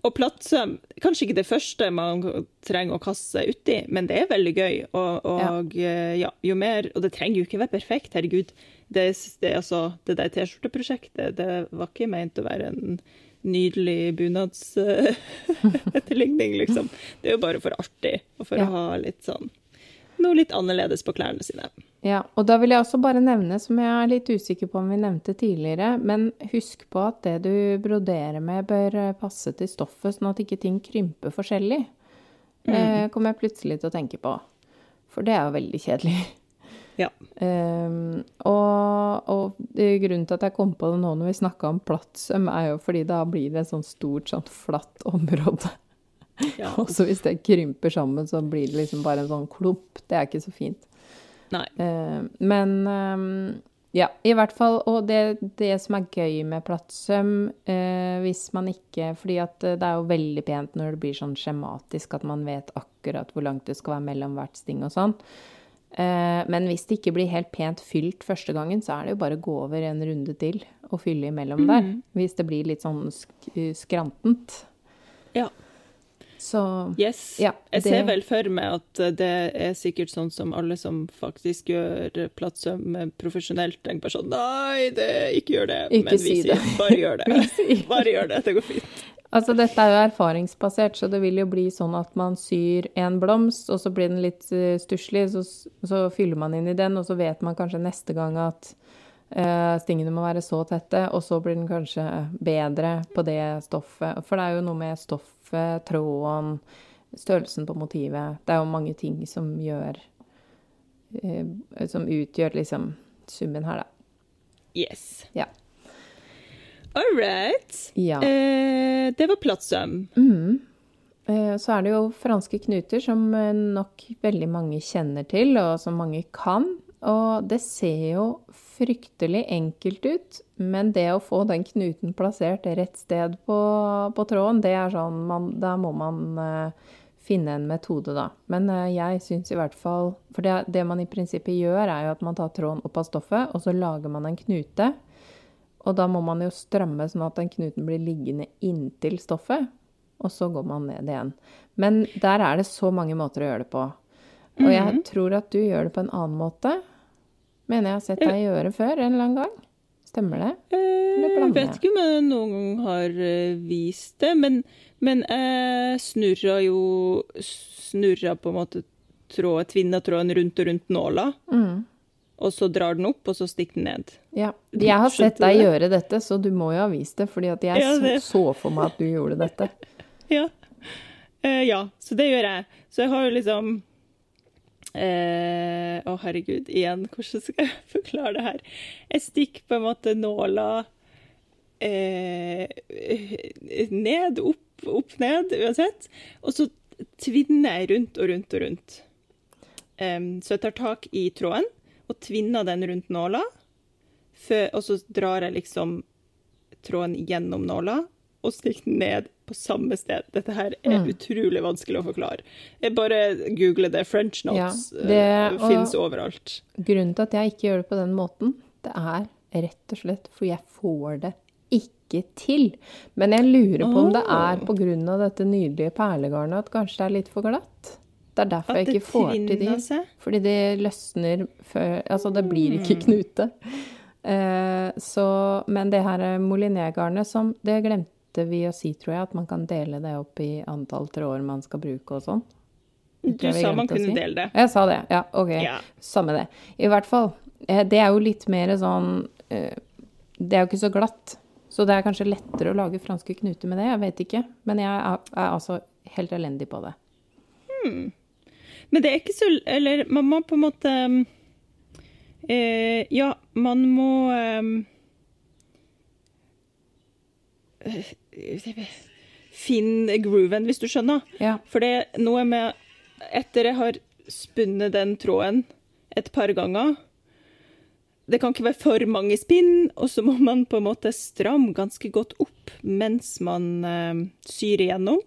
Og plattsøm, kanskje ikke det første man trenger å kaste seg uti, men det er veldig gøy. Og, og ja. ja, jo mer Og det trenger jo ikke være perfekt, herregud. Det, det, altså, det der T-skjorteprosjektet, det var ikke ment å være en nydelig bunadsetterligning, liksom. Det er jo bare for artig, og for Ja. å ha litt sånn Noe litt annerledes på klærne sine. Ja, og da vil jeg også bare nevne, som jeg er litt usikker på om vi nevnte tidligere, men husk på at det du broderer med bør eh, passe til stoffet, sånn at ikke ting krymper forskjellig. Eh, kommer jeg plutselig til å tenke på. For det er jo veldig kjedelig. Ja. Ehm, og, og grunnen til at jeg kom på det nå når vi snakka om plattsøm, er jo fordi da blir det et sånt stort, sånn flatt område. ja. Og så hvis det krymper sammen, så blir det liksom bare en sånn klump. Det er ikke så fint. Nei. Eh, men ehm, ja, i hvert fall. Og det, det som er gøy med plattsøm, eh, hvis man ikke Fordi at eh, det er jo veldig pent når det blir sånn skjematisk, at man vet akkurat hvor langt det skal være mellom hvert sting og sånn. Eh, men hvis det ikke blir helt pent fylt første gangen, så er det jo bare å gå over en runde til og fylle imellom der. Hvis det blir litt sånn sk skrantent. Ja. Så Yes. Ja, jeg det- ser vel for meg at det er sikkert sånn som alle som faktisk gjør plattsøm profesjonelt, tenker bare sånn Nei, det, ikke gjør det. Ikke Men vi si sier det. bare gjør det. Bare gjør det. Det går fint. Altså, dette er jo erfaringsbasert, så det vil jo bli sånn at man syr en blomst, og så blir den litt uh, stusslig, så, så fyller man inn i den, og så vet man kanskje neste gang at eh, stingene må være så tette, og så blir den kanskje bedre på det stoffet. For det er jo noe med stoffet, tråden, størrelsen på motivet. Det er jo mange ting som gjør eh, Som utgjør liksom summen her, da. Yes. Ja. All right. Ja. Eh, det var plattsøm. Mm. Eh, Så er det jo franske knuter, som eh, nok veldig mange kjenner til, og som mange kan. Og det ser jo fryktelig enkelt ut, men det å få den knuten plassert rett sted på, på tråden, det er sånn man, Da må man uh, finne en metode, da. Men uh, jeg syns i hvert fall For det, det, man i prinsippet gjør, er jo at man tar tråden opp av stoffet, og så lager man en knute. Og da må man jo stramme sånn at den knuten blir liggende inntil stoffet. Og så går man ned igjen. Men der er det så mange måter å gjøre det på. Og jeg -hmm. tror at du gjør det på en annen måte. Mener jeg har sett deg gjøre før en eller annen gang. Stemmer det? Jeg vet ikke om jeg noen gang har eh, vist det, men, men jeg snurra jo Snurra på en måte tråd, tvinna tråden rundt og rundt nåla. Mm. Og så drar den opp, og så stikker den ned. Ja. Jeg har sett deg gjøre dette, så du må jo ha vist det. fordi at jeg ja, det. så for meg at du gjorde dette. ja. Uh, ja, så det gjør jeg. Så jeg har jo liksom Eh, å, herregud, igjen, hvordan skal jeg forklare det her? Jeg stikker på en måte nåla eh, ned, opp, opp, ned, uansett. Og så tvinner jeg rundt og rundt og rundt. Um, så jeg tar tak i tråden og tvinner den rundt nåla. og så drar jeg liksom tråden gjennom nåla og stikk den ned på samme sted. Dette her er mm. utrolig vanskelig å forklare. Jeg bare googler det. French notes ja, det, uh, fins overalt. Grunnen til at jeg ikke gjør det på den måten, det er rett og slett for jeg får det ikke til. Men jeg lurer på oh. om det er pga. dette nydelige perlegarnet at kanskje det er litt for glatt. Det er derfor jeg ikke får til de. Fordi det løsner før Altså, det blir ikke mm. knute. Uh, så, men det her molinégarnet som Det glemte glemte vi å si, tror jeg, at man kan dele det opp i antall tråder man skal bruke og sånn. Du sa man kunne si. dele det. Jeg sa det. Ja, OK. Ja. Samme det. I hvert fall. Eh, det er jo litt mer sånn eh, Det er jo ikke så glatt. Så det er kanskje lettere å lage franske knuter med det. Jeg vet ikke. Men jeg er, er altså helt elendig på det. Hmm. Men det er ikke så Eller man må på en måte eh, Ja, man må eh, Finn grooven, hvis du skjønner. Ja. For det er noe med Etter jeg har spunnet den tråden et par ganger Det kan ikke være for mange spinn, og så må man på en måte stramme ganske godt opp mens man uh, syr igjennom.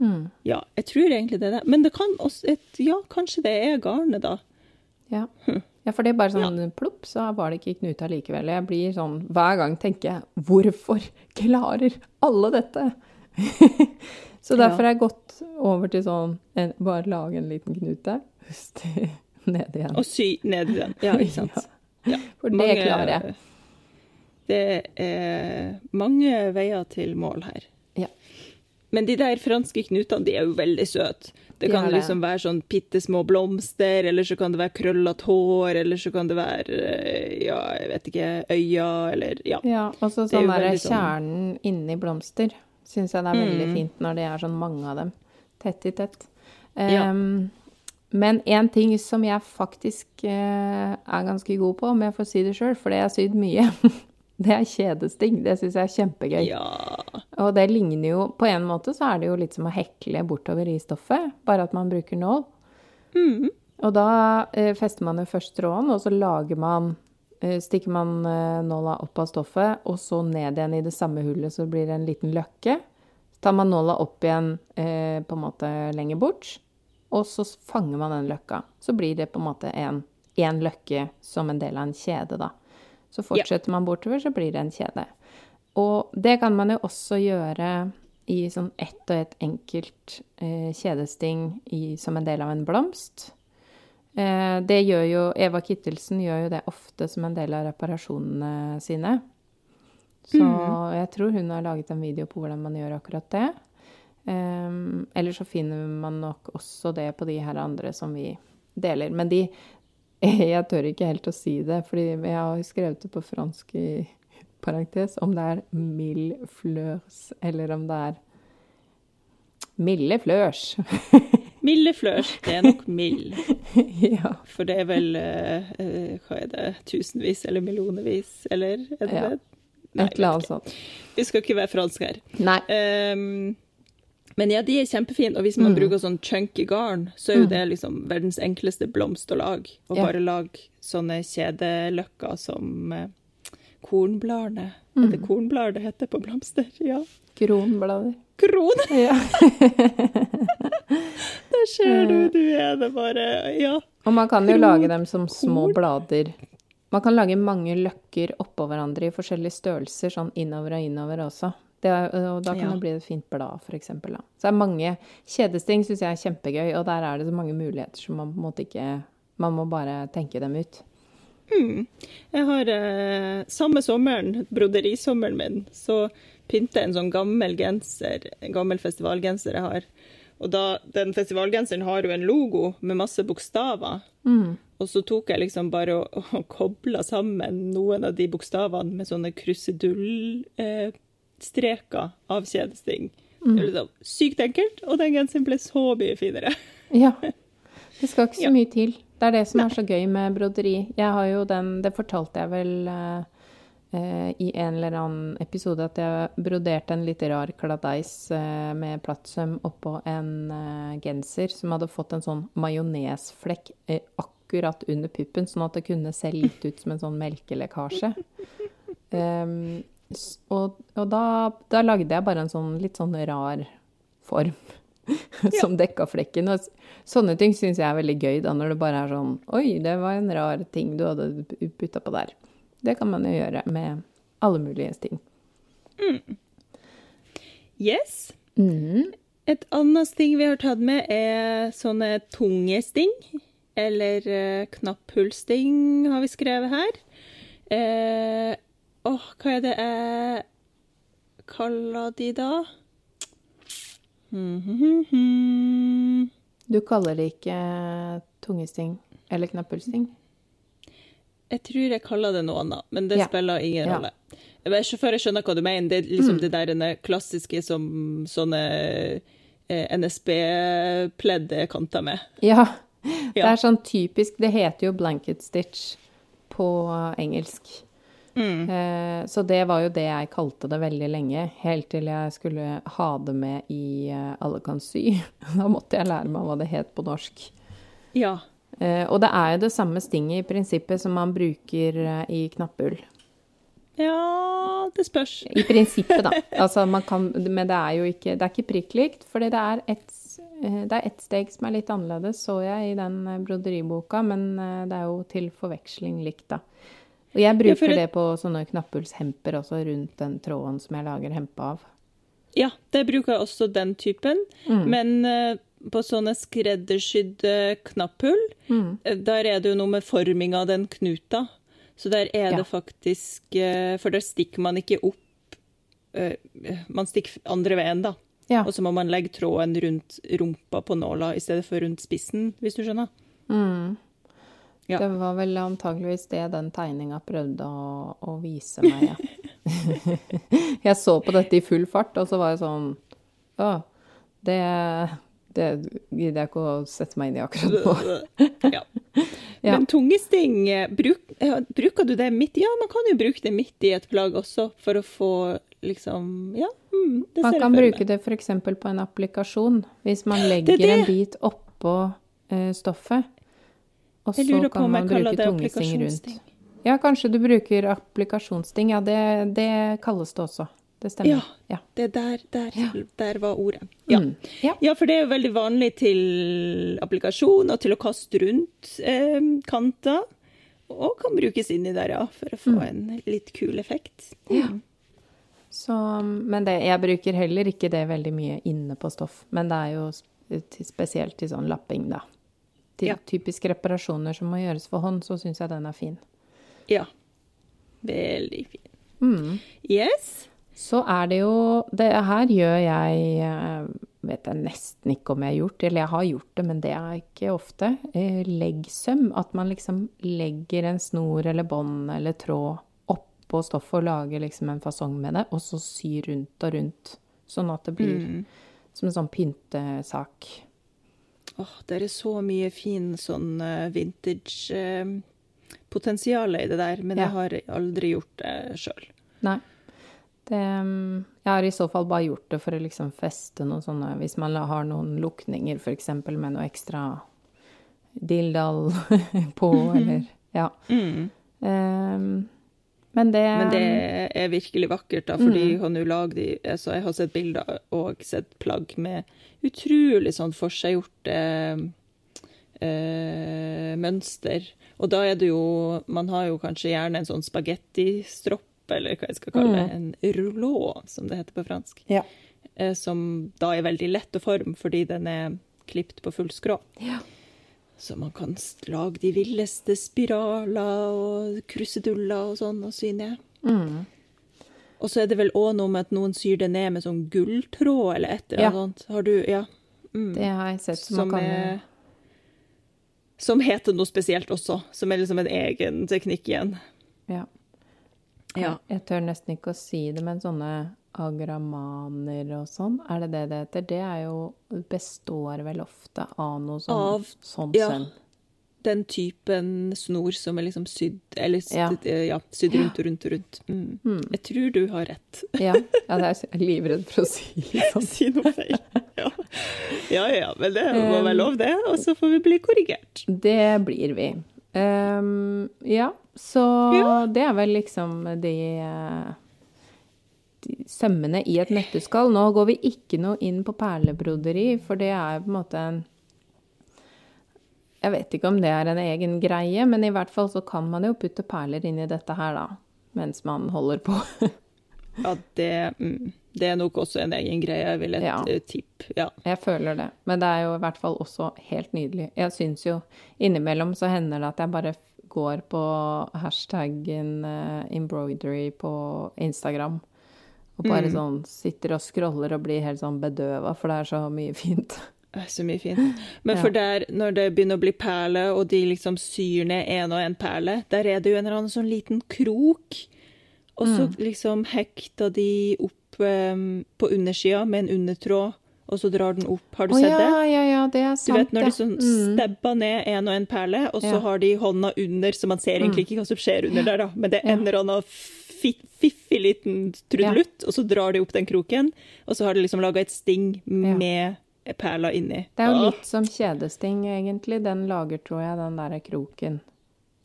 Mm. Ja, jeg tror egentlig det er det. Men det kan også et, Ja, kanskje det er garnet, da. Ja. Hm. Ja, for det er bare sånn ja. plopp, så var det ikke knuta likevel. Jeg blir sånn Hver gang tenker jeg Hvorfor klarer alle dette? så derfor har jeg gått over til sånn en, Bare lage en liten knute, huske ned igjen. Og sy ned igjen. Ja, ikke sant. ja. For det mange, klarer jeg. Det er mange veier til mål her. Ja. Men de der franske knutene, de er jo veldig søte. Det kan det. liksom være sånn bitte små blomster, eller så kan det være krøllete hår, eller så kan det være eh, ja, jeg vet ikke, øya, eller ja. Ja, og så sånn derre sånn... inni blomster syns jeg det er veldig mm. fint når det er sånn mange av dem tett i tett. Um, ja. Men en ting som jeg faktisk uh, er ganske god på, om jeg får si det sjøl, for jeg har sydd mye, det er kjedesting. Det syns jeg er kjempegøy. Ja. Og det ligner jo På en måte så er det jo litt som å hekle bortover i stoffet, bare at man bruker nål. Mm. Og da eh, fester man jo først tråden, og så lager man eh, Stikker man eh, nåla opp av stoffet, og så ned igjen i det samme hullet, så blir det en liten løkke. Så tar man nåla opp igjen eh, på en måte lenger bort, og så fanger man den løkka. Så blir det på en måte en, en løkke som en del av en kjede, da. Så fortsetter man bortover, så blir det en kjede. Og det kan man jo også gjøre i sånn ett og ett enkelt eh, kjedesting i, som en del av en blomst. Eh, det gjør jo Eva Kittelsen gjør jo det ofte som en del av reparasjonene sine. Så mm. jeg tror hun har laget en video på hvordan man gjør akkurat det. Um, eller så finner man nok også det på de her andre som vi deler. Men de, Jeg tør ikke helt å si det, fordi jeg har skrevet det på fransk i parentes, om det er mille fleurs, eller om det er milde flørs. milde flørs. Det er nok mild. ja. For det er vel uh, Hva er det? Tusenvis eller millionevis, eller er det ja. det? Nei, Et eller annet sånt. Vi skal ikke være fransk her. Nei. Um, Men ja, de er kjempefine, og hvis man Mm. bruker sånn chunky garn, så er jo det liksom verdens enkleste blomst å lage. Og Ja. bare lage sånne kjedeløkker som eh, kornbladene. Er Mm. det kornblader det heter på blomster? Ja. Kronblader. Kron! Ja. Der ser du, du er det bare Ja. Og man kan jo Kron- lage dem som små blader. Man kan lage mange løkker oppå hverandre i forskjellige størrelser, sånn innover og innover også. Det og da kan Ja. det bli et fint blad, eksempel. Så det er mange Kjedesting syns jeg er kjempegøy, og der er det så mange muligheter som man på en måte ikke Man må bare tenke dem ut. Jeg har eh, samme sommeren, broderisommeren min, så pynte jeg en sånn gammel genser, en gammel festivalgenser jeg har. Og da, den festivalgenseren har jo en logo med masse bokstaver. Og så tok jeg liksom bare og, og kobla sammen noen av de bokstavene med sånne krusedull... eh, streker av kjedesting. Det er liksom sykt enkelt, og den genseren ble så mye finere. Ja. Det skal ikke så mye til. Det er det som er så gøy med broderi. Jeg har jo den Det fortalte jeg vel eh, eh, i en eller annen episode, at jeg broderte en litt rar kladeis eh, med plattsøm oppå en eh, genser som hadde fått en sånn majonesflekk eh, akkurat under puppen, sånn at det kunne se litt ut som en sånn melkelekkasje. S- og og da, da lagde jeg bare en sånn litt sånn rar form som dekka flekken. Og sånne ting syns jeg er veldig gøy, da, når det bare er sånn Oi, det var en rar ting du hadde putta på der. Det kan man jo gjøre med alle mulige ting. Yes. Mm. Et annet sting vi har tatt med, er sånne tunge sting. Eller eh, knapphullsting, har vi skrevet her. Eh, åh, hva er det jeg kaller de da? Du kaller det ikke tungesting eller knapphullsting? Jeg tror jeg kaller det noe annet, men det Ja. spiller ingen Ja. rolle. Før jeg skjønner hva du mener. Det er liksom det der klassiske som sånne eh, NSB-pledd er kanta med. Ja. Det er sånn typisk Det heter jo blanket stitch på engelsk. Eh, Så det var jo det jeg kalte det veldig lenge, helt til jeg skulle ha det med i eh, Alle kan sy. Da måtte jeg lære meg hva det het på norsk. Ja. Eh, Og det er jo det samme stinget i prinsippet som man bruker i knappull. Ja, det spørs. I prinsippet, da. Altså, man kan, men det er jo ikke, det er ikke prikk likt, fordi det er ett det er ett steg som er litt annerledes, så jeg i den broderiboka, men det er jo til forveksling likt, da. Og jeg bruker det- på sånne knapphullshemper også, rundt den tråden som jeg lager hempe av. Ja, det bruker jeg også den typen. Mm. Men uh, på sånne skreddersydde knapphull, Mm. eh, der er det jo noe med forming av den knuta. Så der er Ja. det faktisk uh, For der stikker man ikke opp uh, Man stikker andre veien, da. Ja. Og så må man legge tråden rundt rumpa på nåla i stedet for rundt spissen, hvis du skjønner. Ja. Det var vel antageligvis det den tegninga prøvde å, å vise meg. Ja. jeg så på dette i full fart, og så var jeg sånn Å, det, det gidder jeg ikke å sette meg inn i akkurat nå. ja. Ja. Men tungesting, eh, bruk, eh, bruker du det midt i? Ja, man kan jo bruke det midt i et plagg også, for å få liksom Ja, mm, det Man kan bruke det f.eks. på en applikasjon. Hvis man legger det. en bit oppå eh, stoffet, og så kan man bruke tungesting rundt. Ja, kanskje du bruker applikasjonssting. Ja, det, det kalles det også. Det stemmer. Ja. Ja. Det der, der, der var ordet. Ja. Mm. ja. ja, for det er jo veldig vanlig til applikasjon og til å kaste rundt eh, kanter. Og kan brukes inni der, ja, for å få Mm. en litt kul effekt. Så, men det, jeg bruker heller ikke det veldig mye inne på stoff. Men det er jo spesielt til sånn lapping, da. Til Ja. typiske reparasjoner som må gjøres for hånd, så syns jeg den er fin. Ja. Veldig fin. Mm. Yes. Så er det jo Det her gjør jeg eh, Vet jeg nesten ikke om jeg har gjort, eller jeg har gjort det, men det er ikke ofte. Eh, Leggsøm. At man liksom legger en snor eller bånd eller tråd oppå stoffet og lager liksom en fasong med det, og så syr rundt og rundt. Sånn at det blir som en sånn pyntesak. Åh, det er så mye fin sånn vintage-potensial i det der, men Ja. jeg har aldri gjort det sjøl. Nei. Det mm, Jeg har i så fall bare gjort det for å liksom feste noen sånne Hvis man har noen lukninger, eksempel, med noe ekstra dilldall på, eller Ja. Mm. Um, men det Men det er virkelig vakkert, da, fordi mm. hun lager de altså Jeg har sett bilder og sett plagg med utrolig sånn forseggjorte eh, mønster. Og da er det jo Man har jo kanskje gjerne en sånn spagettistropp, eller hva jeg skal kalle det. Mm. En rouleau, som det heter på fransk. Ja. Eh, som da er veldig lett å forme fordi den er klipt på full skrå. Ja. Så man kan lage de villeste spiraler og kruseduller og sånn og sy ned. Mm. Og så er det vel òg noe med at noen syr det ned med sånn gulltråd eller et eller annet Ja. Har du Ja. Mm. Det har jeg sett. Som, som man kan er, Som heter noe spesielt også. Som er liksom en egen teknikk igjen. Ja. ja. Jeg tør nesten ikke å si det, men sånne agramaner og sånn, er det det det heter? Det er jo Består vel ofte av noe sånn, av, sånn ja, Den typen snor som er liksom sydd Eller ja. ja, sydd rundt og rundt og rundt. Mm. Mm. Jeg tror du har rett. ja, ja jeg er livredd for å si sånn. si noe feil. Ja. ja ja, men det må være lov, det. Og så får vi bli korrigert. Det blir vi. Um, ja, så det er vel liksom de uh, sømmene i et nøtteskall. Nå går vi ikke noe inn på perlebroderi, for det er på en måte en Jeg vet ikke om det er en egen greie, men i hvert fall så kan man jo putte perler inn i dette her, da. Mens man holder på. ja, det, mm, det, er nok også en egen greie, vil jeg ja. tippe. Ja. Jeg føler det. Men det er jo i hvert fall også helt nydelig. Jeg syns jo innimellom så hender det at jeg bare går på hashtaggen uh, embroidery på Instagram. Og bare mm. sånn sitter og scroller og blir helt sånn bedøva, for det er så mye fint. Så mye fint. Men for der, når det begynner å bli perler, og de liksom syr ned en og en perle, der er det jo en eller annen sånn liten krok. Og så mm. liksom hekter de opp um, på undersida med en undertråd, og så drar den opp. Har du oh, sett ja, det? Ja, ja, det er sant, Du vet når de sånn mm. stebber ned en og en perle, og så ja. har de hånda under, så man ser egentlig mm. ikke hva som skjer under der, da. Men det er en eller annen fiffig liten trudelutt, ja. og så drar de opp den kroken, og så har de liksom laga et sting med ja. perler inni. Det er jo litt som kjedesting, egentlig. Den lager, tror jeg, den der kroken.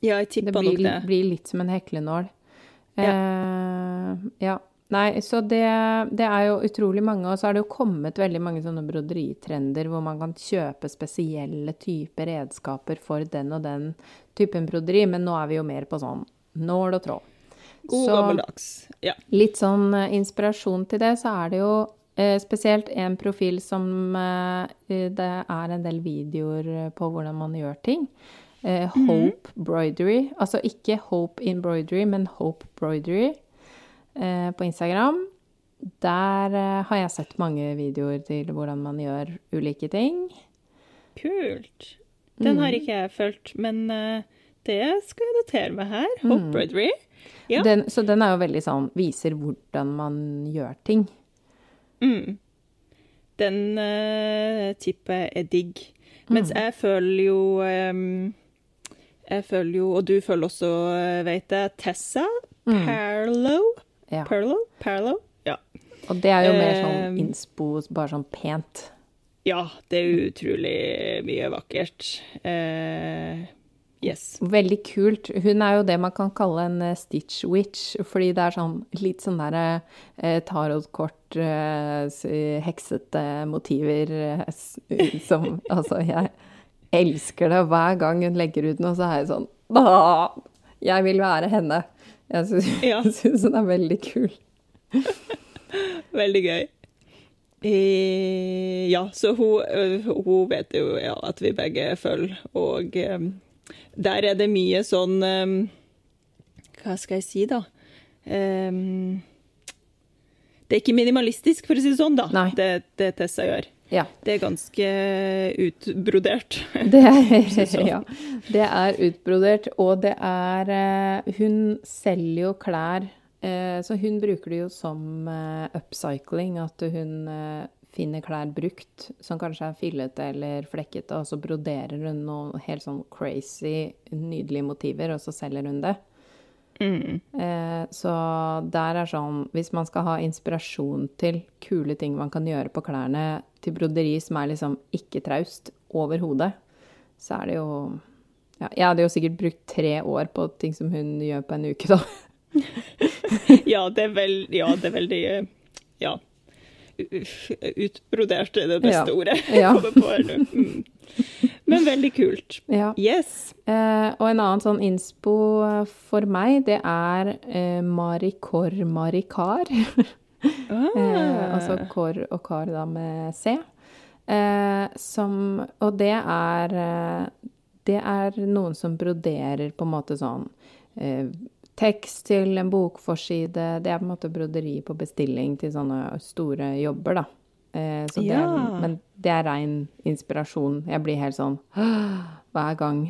Ja, jeg tippa nok det. Det blir litt som en heklenål. Ja. Eh, ja. Nei, så det, det, er jo utrolig mange, og så har det jo kommet veldig mange sånne broderitrender hvor man kan kjøpe spesielle typer redskaper for den og den typen broderi, men nå er vi jo mer på sånn nål og tråd. God så, gammeldags. Ja. Litt sånn uh, inspirasjon til det, så er det jo eh, spesielt en profil som eh, Det er en del videoer på hvordan man gjør ting. Eh, Hope Broidery. Altså ikke Hope Embroidery, men Hope Broidery på Instagram. Der har jeg sett mange videoer til hvordan man gjør ulike ting. Kult. Den har mm. ikke jeg fulgt, men det skal jeg notere meg her. Hope mm. Broidery. Ja. Den, så den er jo veldig sånn Viser hvordan man gjør ting. Mm. Den uh, tipper er digg. Mens mm. jeg føler jo um, Jeg føler jo, og du føler også, eh, vet jeg, Tessa mm. Parlo. Ja. Perlo? Perlo? Ja. Og det er jo mer sånn innspo, bare sånn pent. Ja, det er utrolig mye vakkert. Uh, Yes. Veldig kult. Hun er jo det man kan kalle en uh, stitch witch, fordi det er sånn litt sånn derre uh, tarotkort, uh, heksete motiver uh, som Altså, jeg elsker det. Hver gang hun legger ut noe, så er jeg sånn Åh, jeg vil være henne. Jeg syns, ja. hun er veldig kul. veldig gøy. Eh, ja, så hun, hun vet jo ja, at vi begge følger, og der er det mye sånn um, Hva skal jeg si, da? Um, det er ikke minimalistisk, for å si det sånn, da, Nei. det, det Tessa gjør. Ja. Det er ganske utbrodert. Det er, ja, det er utbrodert, og det er eh, Hun selger jo klær, eh, så hun bruker det jo som eh, upcycling. At hun finner klær brukt som kanskje er fillete eller flekkete, og så broderer hun noen helt sånn crazy, nydelige motiver, og så selger hun det. Mm. Eh, så der er sånn Hvis man skal ha inspirasjon til kule ting man kan gjøre på klærne til broderi som er liksom ikke traust overhodet, så er det jo ja, Jeg hadde jo sikkert brukt tre år på ting som hun gjør på en uke, da. Ja, det er, vel, ja, det er veldig Ja. Utbrodert er det beste Ja. ordet jeg Ja. kommer på her nå. Mm. Men veldig kult. Ja. Yes. Eh, og en annen sånn innspo for meg, det er eh, Marikor Marikar. Ah. Eh, altså kor og kar da med C. Eh, som Og det er eh, Det er noen som broderer på en måte sånn eh, tekst til en bokforside. Det er på en måte broderi på bestilling til sånne store jobber, da. Eh, så det er, men det er rein inspirasjon. Jeg blir helt sånn hver gang.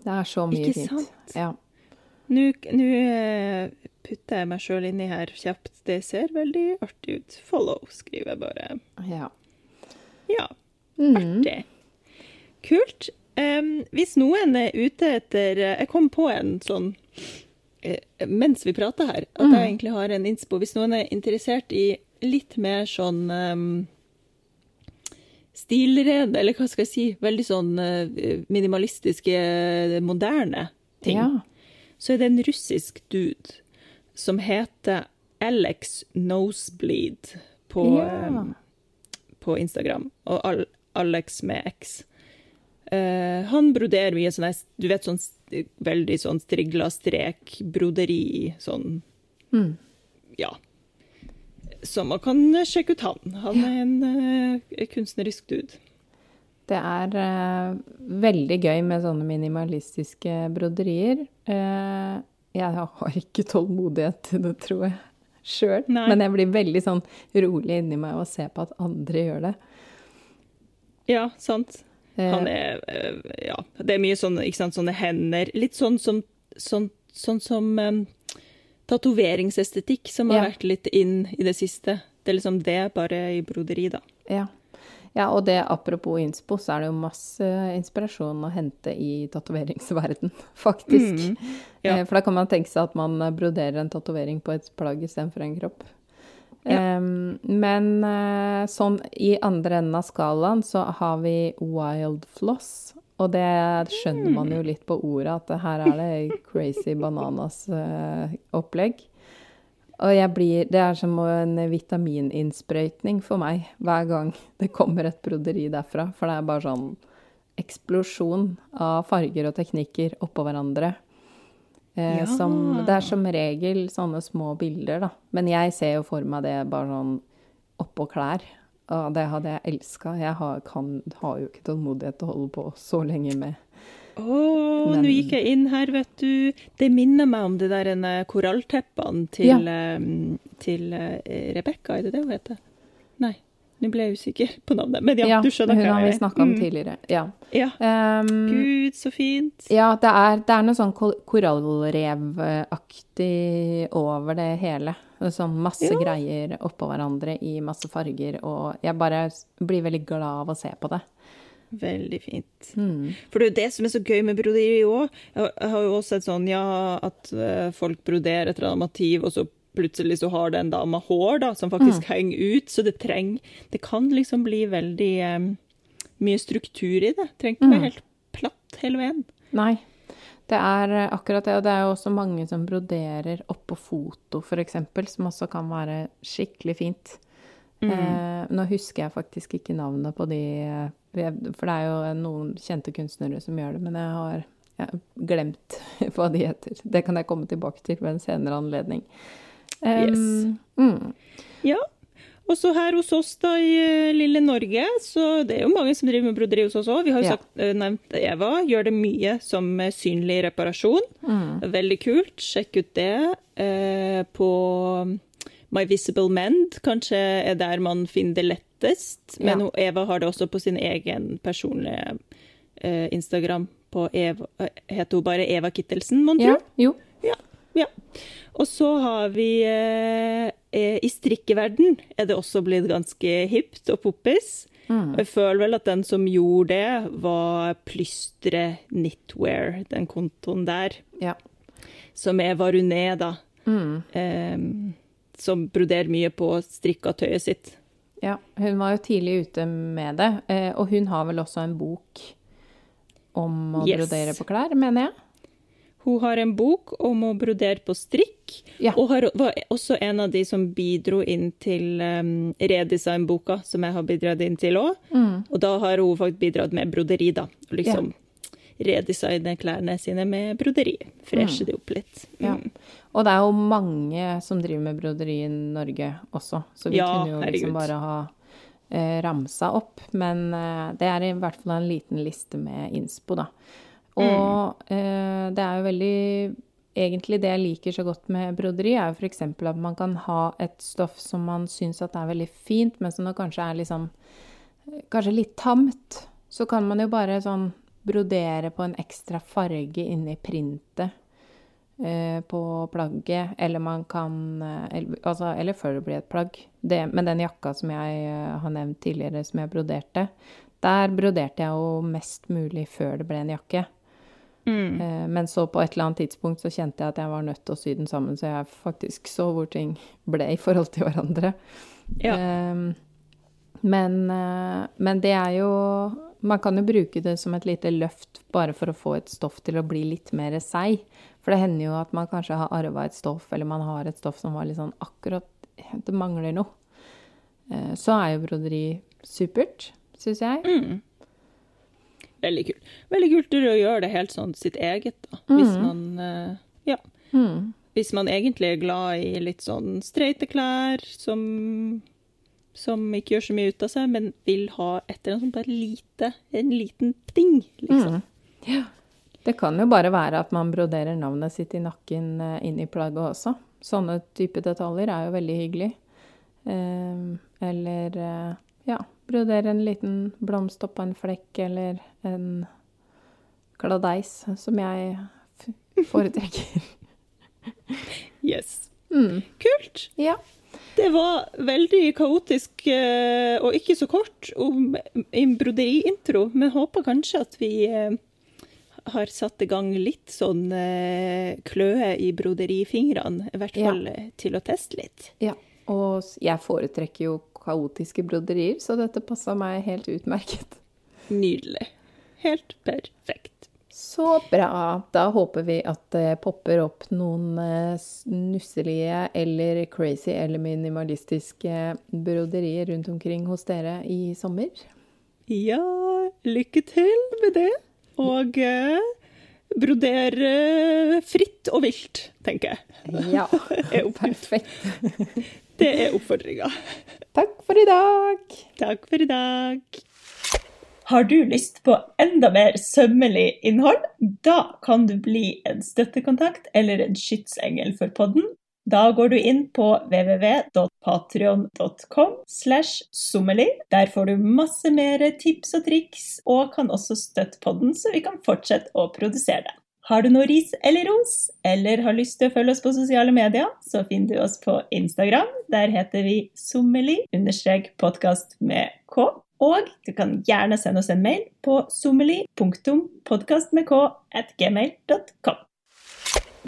Det er så mye Ikke fint. sant? Ja. Nå nå, eh, putter jeg meg sjøl inni her kjapt. Det ser veldig artig ut. Follow, skriver jeg bare. ja. Ja, Mm. artig. Kult. Um, hvis noen er ute etter Jeg kom på en sånn mens vi prater her, at Mm. jeg egentlig har en innspo. Hvis noen er interessert i litt mer sånn um, stilrede, eller hva skal jeg si, veldig sånn eh, minimalistiske, moderne ting, ja. så er det en russisk dude som heter Alex Nosebleed på, Ja. um, på Instagram, og Al Alex med X. Uh, han broderer mye sånn, du vet, sånn veldig sånn strigla strek, broderi, sånn, Mm. ja. Så man kan sjekke ut han. Han er en uh, kunstnerisk dude. Det er uh, veldig gøy med sånne minimalistiske broderier. Uh, jeg har ikke tålmodighet til det, tror jeg, sjøl. Men jeg blir veldig sånn rolig inni meg og ser på at andre gjør det. Ja, sant. Eh, Han er eh, Ja, det er mye sånne, sant, sånne hender. Litt sånn som sånn, sånn som um, tatoveringsestetikk, som har Ja. vært litt inn i det siste. Det er liksom det, bare i broderi, da. ja. ja, og det apropos innspo, så er det jo masse inspirasjon å hente i tatoveringsverden, faktisk. Mm, ja. For da kan man tenke seg at man broderer en tatovering på et plagg istedenfor en kropp. Ja. Em, men uh, sånn i andre enden av skalaen så har vi wild floss. Og det skjønner man jo litt på ordet, at her er det crazy bananas-opplegg. og jeg blir Det er som en vitamininnsprøytning for meg hver gang det kommer et broderi derfra. For det er bare sånn eksplosjon av farger og teknikker oppå hverandre. Eh, Ja. som, det er som regel sånne små bilder, da. Men jeg ser jo for meg det bare sånn oppå klær. Og det hadde jeg elska. Jeg har, kan, har jo ikke tålmodighet til å holde på så lenge med Å, nå gikk jeg inn her, vet du. Det minner meg om det der eh, korallteppene til, ja. til eh, Rebekka, er det det hun heter? Nei, nå ble jeg usikker på navnet. Men ja, du skjønner hva jeg hun har vi snakka om Mm. tidligere. Ja. Ja. Um, Gud, så fint. ja, det er, det er noe sånn kor- korallrevaktig over det hele. Sånn masse Ja. greier oppå hverandre i masse farger, og jeg bare blir veldig glad av å se på det. Veldig fint. Mm. For det er jo det som er så gøy med broderi òg. Jeg jeg har jo også sett sånn, ja, at eh, folk broderer et eller annet motiv, og så plutselig så har den dama hår da, som faktisk henger ut, så det trenger Det kan liksom bli veldig um, mye struktur i det. Trenger ikke være helt platt hele veien. Nei. Det er eh, akkurat det, og det er jo også mange som broderer oppå foto, f.eks., som også kan være skikkelig fint. Eh, nå husker jeg faktisk ikke navnet på de eh, For det er jo noen kjente kunstnere som gjør det, men jeg har, jeg har glemt hva de heter. Det kan jeg komme tilbake til ved en senere anledning. Um, mm, Ja. Og så her hos oss da i eh, lille Norge, så det er jo mange som driver med broderi hos oss òg. Vi har jo Ja. sagt, eh, nevnt Eva, gjør det mye som eh, synlig reparasjon. mm. Veldig kult. Sjekk ut det. Eh, på My Visible Mend kanskje er der man finner det lettest. Men Ja. Eva har det også på sin egen personlige eh, Instagram. På Eva, heter hun bare Eva Kittelsen, mon Ja, jo. Ja. Ja. Og så har vi eh, eh, I strikkeverden er det også blitt ganske hipt og poppis. Mm. Jeg føler vel at den som gjorde det, var Plystre Knitwear, den kontoen der. Ja. som er Varuné, da. Eh, som broderer mye på strikkatøyet sitt. Ja, hun var jo tidlig ute med det. Eh, og hun har vel også en bok om å Yes. brodere på klær, mener jeg. Hun har en bok om å brodere på strikk, Ja. og har, var også en av de som bidro inn til um, redesign-boka, som jeg har bidratt inn til òg. Og da har hun faktisk bidratt med broderi, da. Liksom redesigne klærne sine med broderi. Freshe de opp litt. Ja. Mm. Og det er jo mange som driver med broderi i Norge også, så vi Ja, kunne jo liksom herregud. bare ha eh, ramsa opp. Men eh, det er i hvert fall en liten liste med innspo, da. Og eh, det er jo veldig Egentlig det jeg liker så godt med broderi, er jo f.eks. at man kan ha et stoff som man syns at er veldig fint, men som det kanskje er liksom Kanskje litt tamt. Så kan man jo bare sånn brodere på en ekstra farge inni printet eh, på plagget, eller man kan eh, altså, eller før det blir et plagg. Det, men den jakka som jeg eh, har nevnt tidligere, som jeg broderte, der broderte jeg jo mest mulig før det ble en jakke. Mm. Eh, men så på et eller annet tidspunkt så kjente jeg at jeg var nødt til å sy den sammen, så jeg faktisk så hvor ting ble i forhold til hverandre. Ja. Eh, men, eh, men det er jo Man kan jo bruke det som et lite løft bare for å få et stoff til å bli litt mer seig. For det hender jo at man kanskje har arva et stoff, eller man har et stoff som var litt sånn akkurat Det mangler noe. Eh, Så er jo broderi supert, syns jeg. Mm. Veldig kult. Veldig kult å gjøre det helt sånn sitt eget, da. Hvis man eh, Ja. Mm. Hvis man egentlig er glad i litt sånn streite klær som som ikke gjør så mye ut av seg, men vil ha et eller annet lite, en liten ting, liksom. Ja. Det kan jo bare være at man broderer navnet sitt i nakken eh, inn i plagget også. Sånne type detaljer er jo veldig hyggelig. Eh, eller eh, ja, brodere en liten blomst oppå en flekk, eller en gladeis, som jeg foretrekker. Yes. Mm. Kult! Ja. Det var veldig kaotisk eh, og ikke så kort om en broderiintro, men håper kanskje at vi eh, har satt i gang litt sånn eh, kløe i broderifingrene, i hvert fall ja. til å teste litt. ja. Og jeg foretrekker jo kaotiske broderier, så dette passa meg helt utmerket. Nydelig. Helt perfekt. Så bra. Da håper vi at det popper opp noen eh, nusselige eller crazy eller minimalistiske broderier rundt omkring hos dere i sommer. Ja, lykke til med det. Og eh, broder eh, fritt og vilt, tenker jeg. Ja, Er perfekt. Det er oppfordringa. Takk for i dag. Takk for i dag. Har du lyst på enda mer sømmelig innhold? Da kan du bli en støttekontakt eller en skytsengel for podden. Da går du inn på www.patrion.com slash sommerli. Der får du masse mer tips og triks, og kan også støtte podden, så vi kan fortsette å produsere det. Har du noe ris eller ros, eller har lyst til å følge oss på sosiale medier, så finner du oss på Instagram. Der heter vi sommeli-podkast med k. Og du kan gjerne sende oss en mail på sommeli.podkast med k at gmail.com.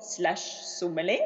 slash sommerli.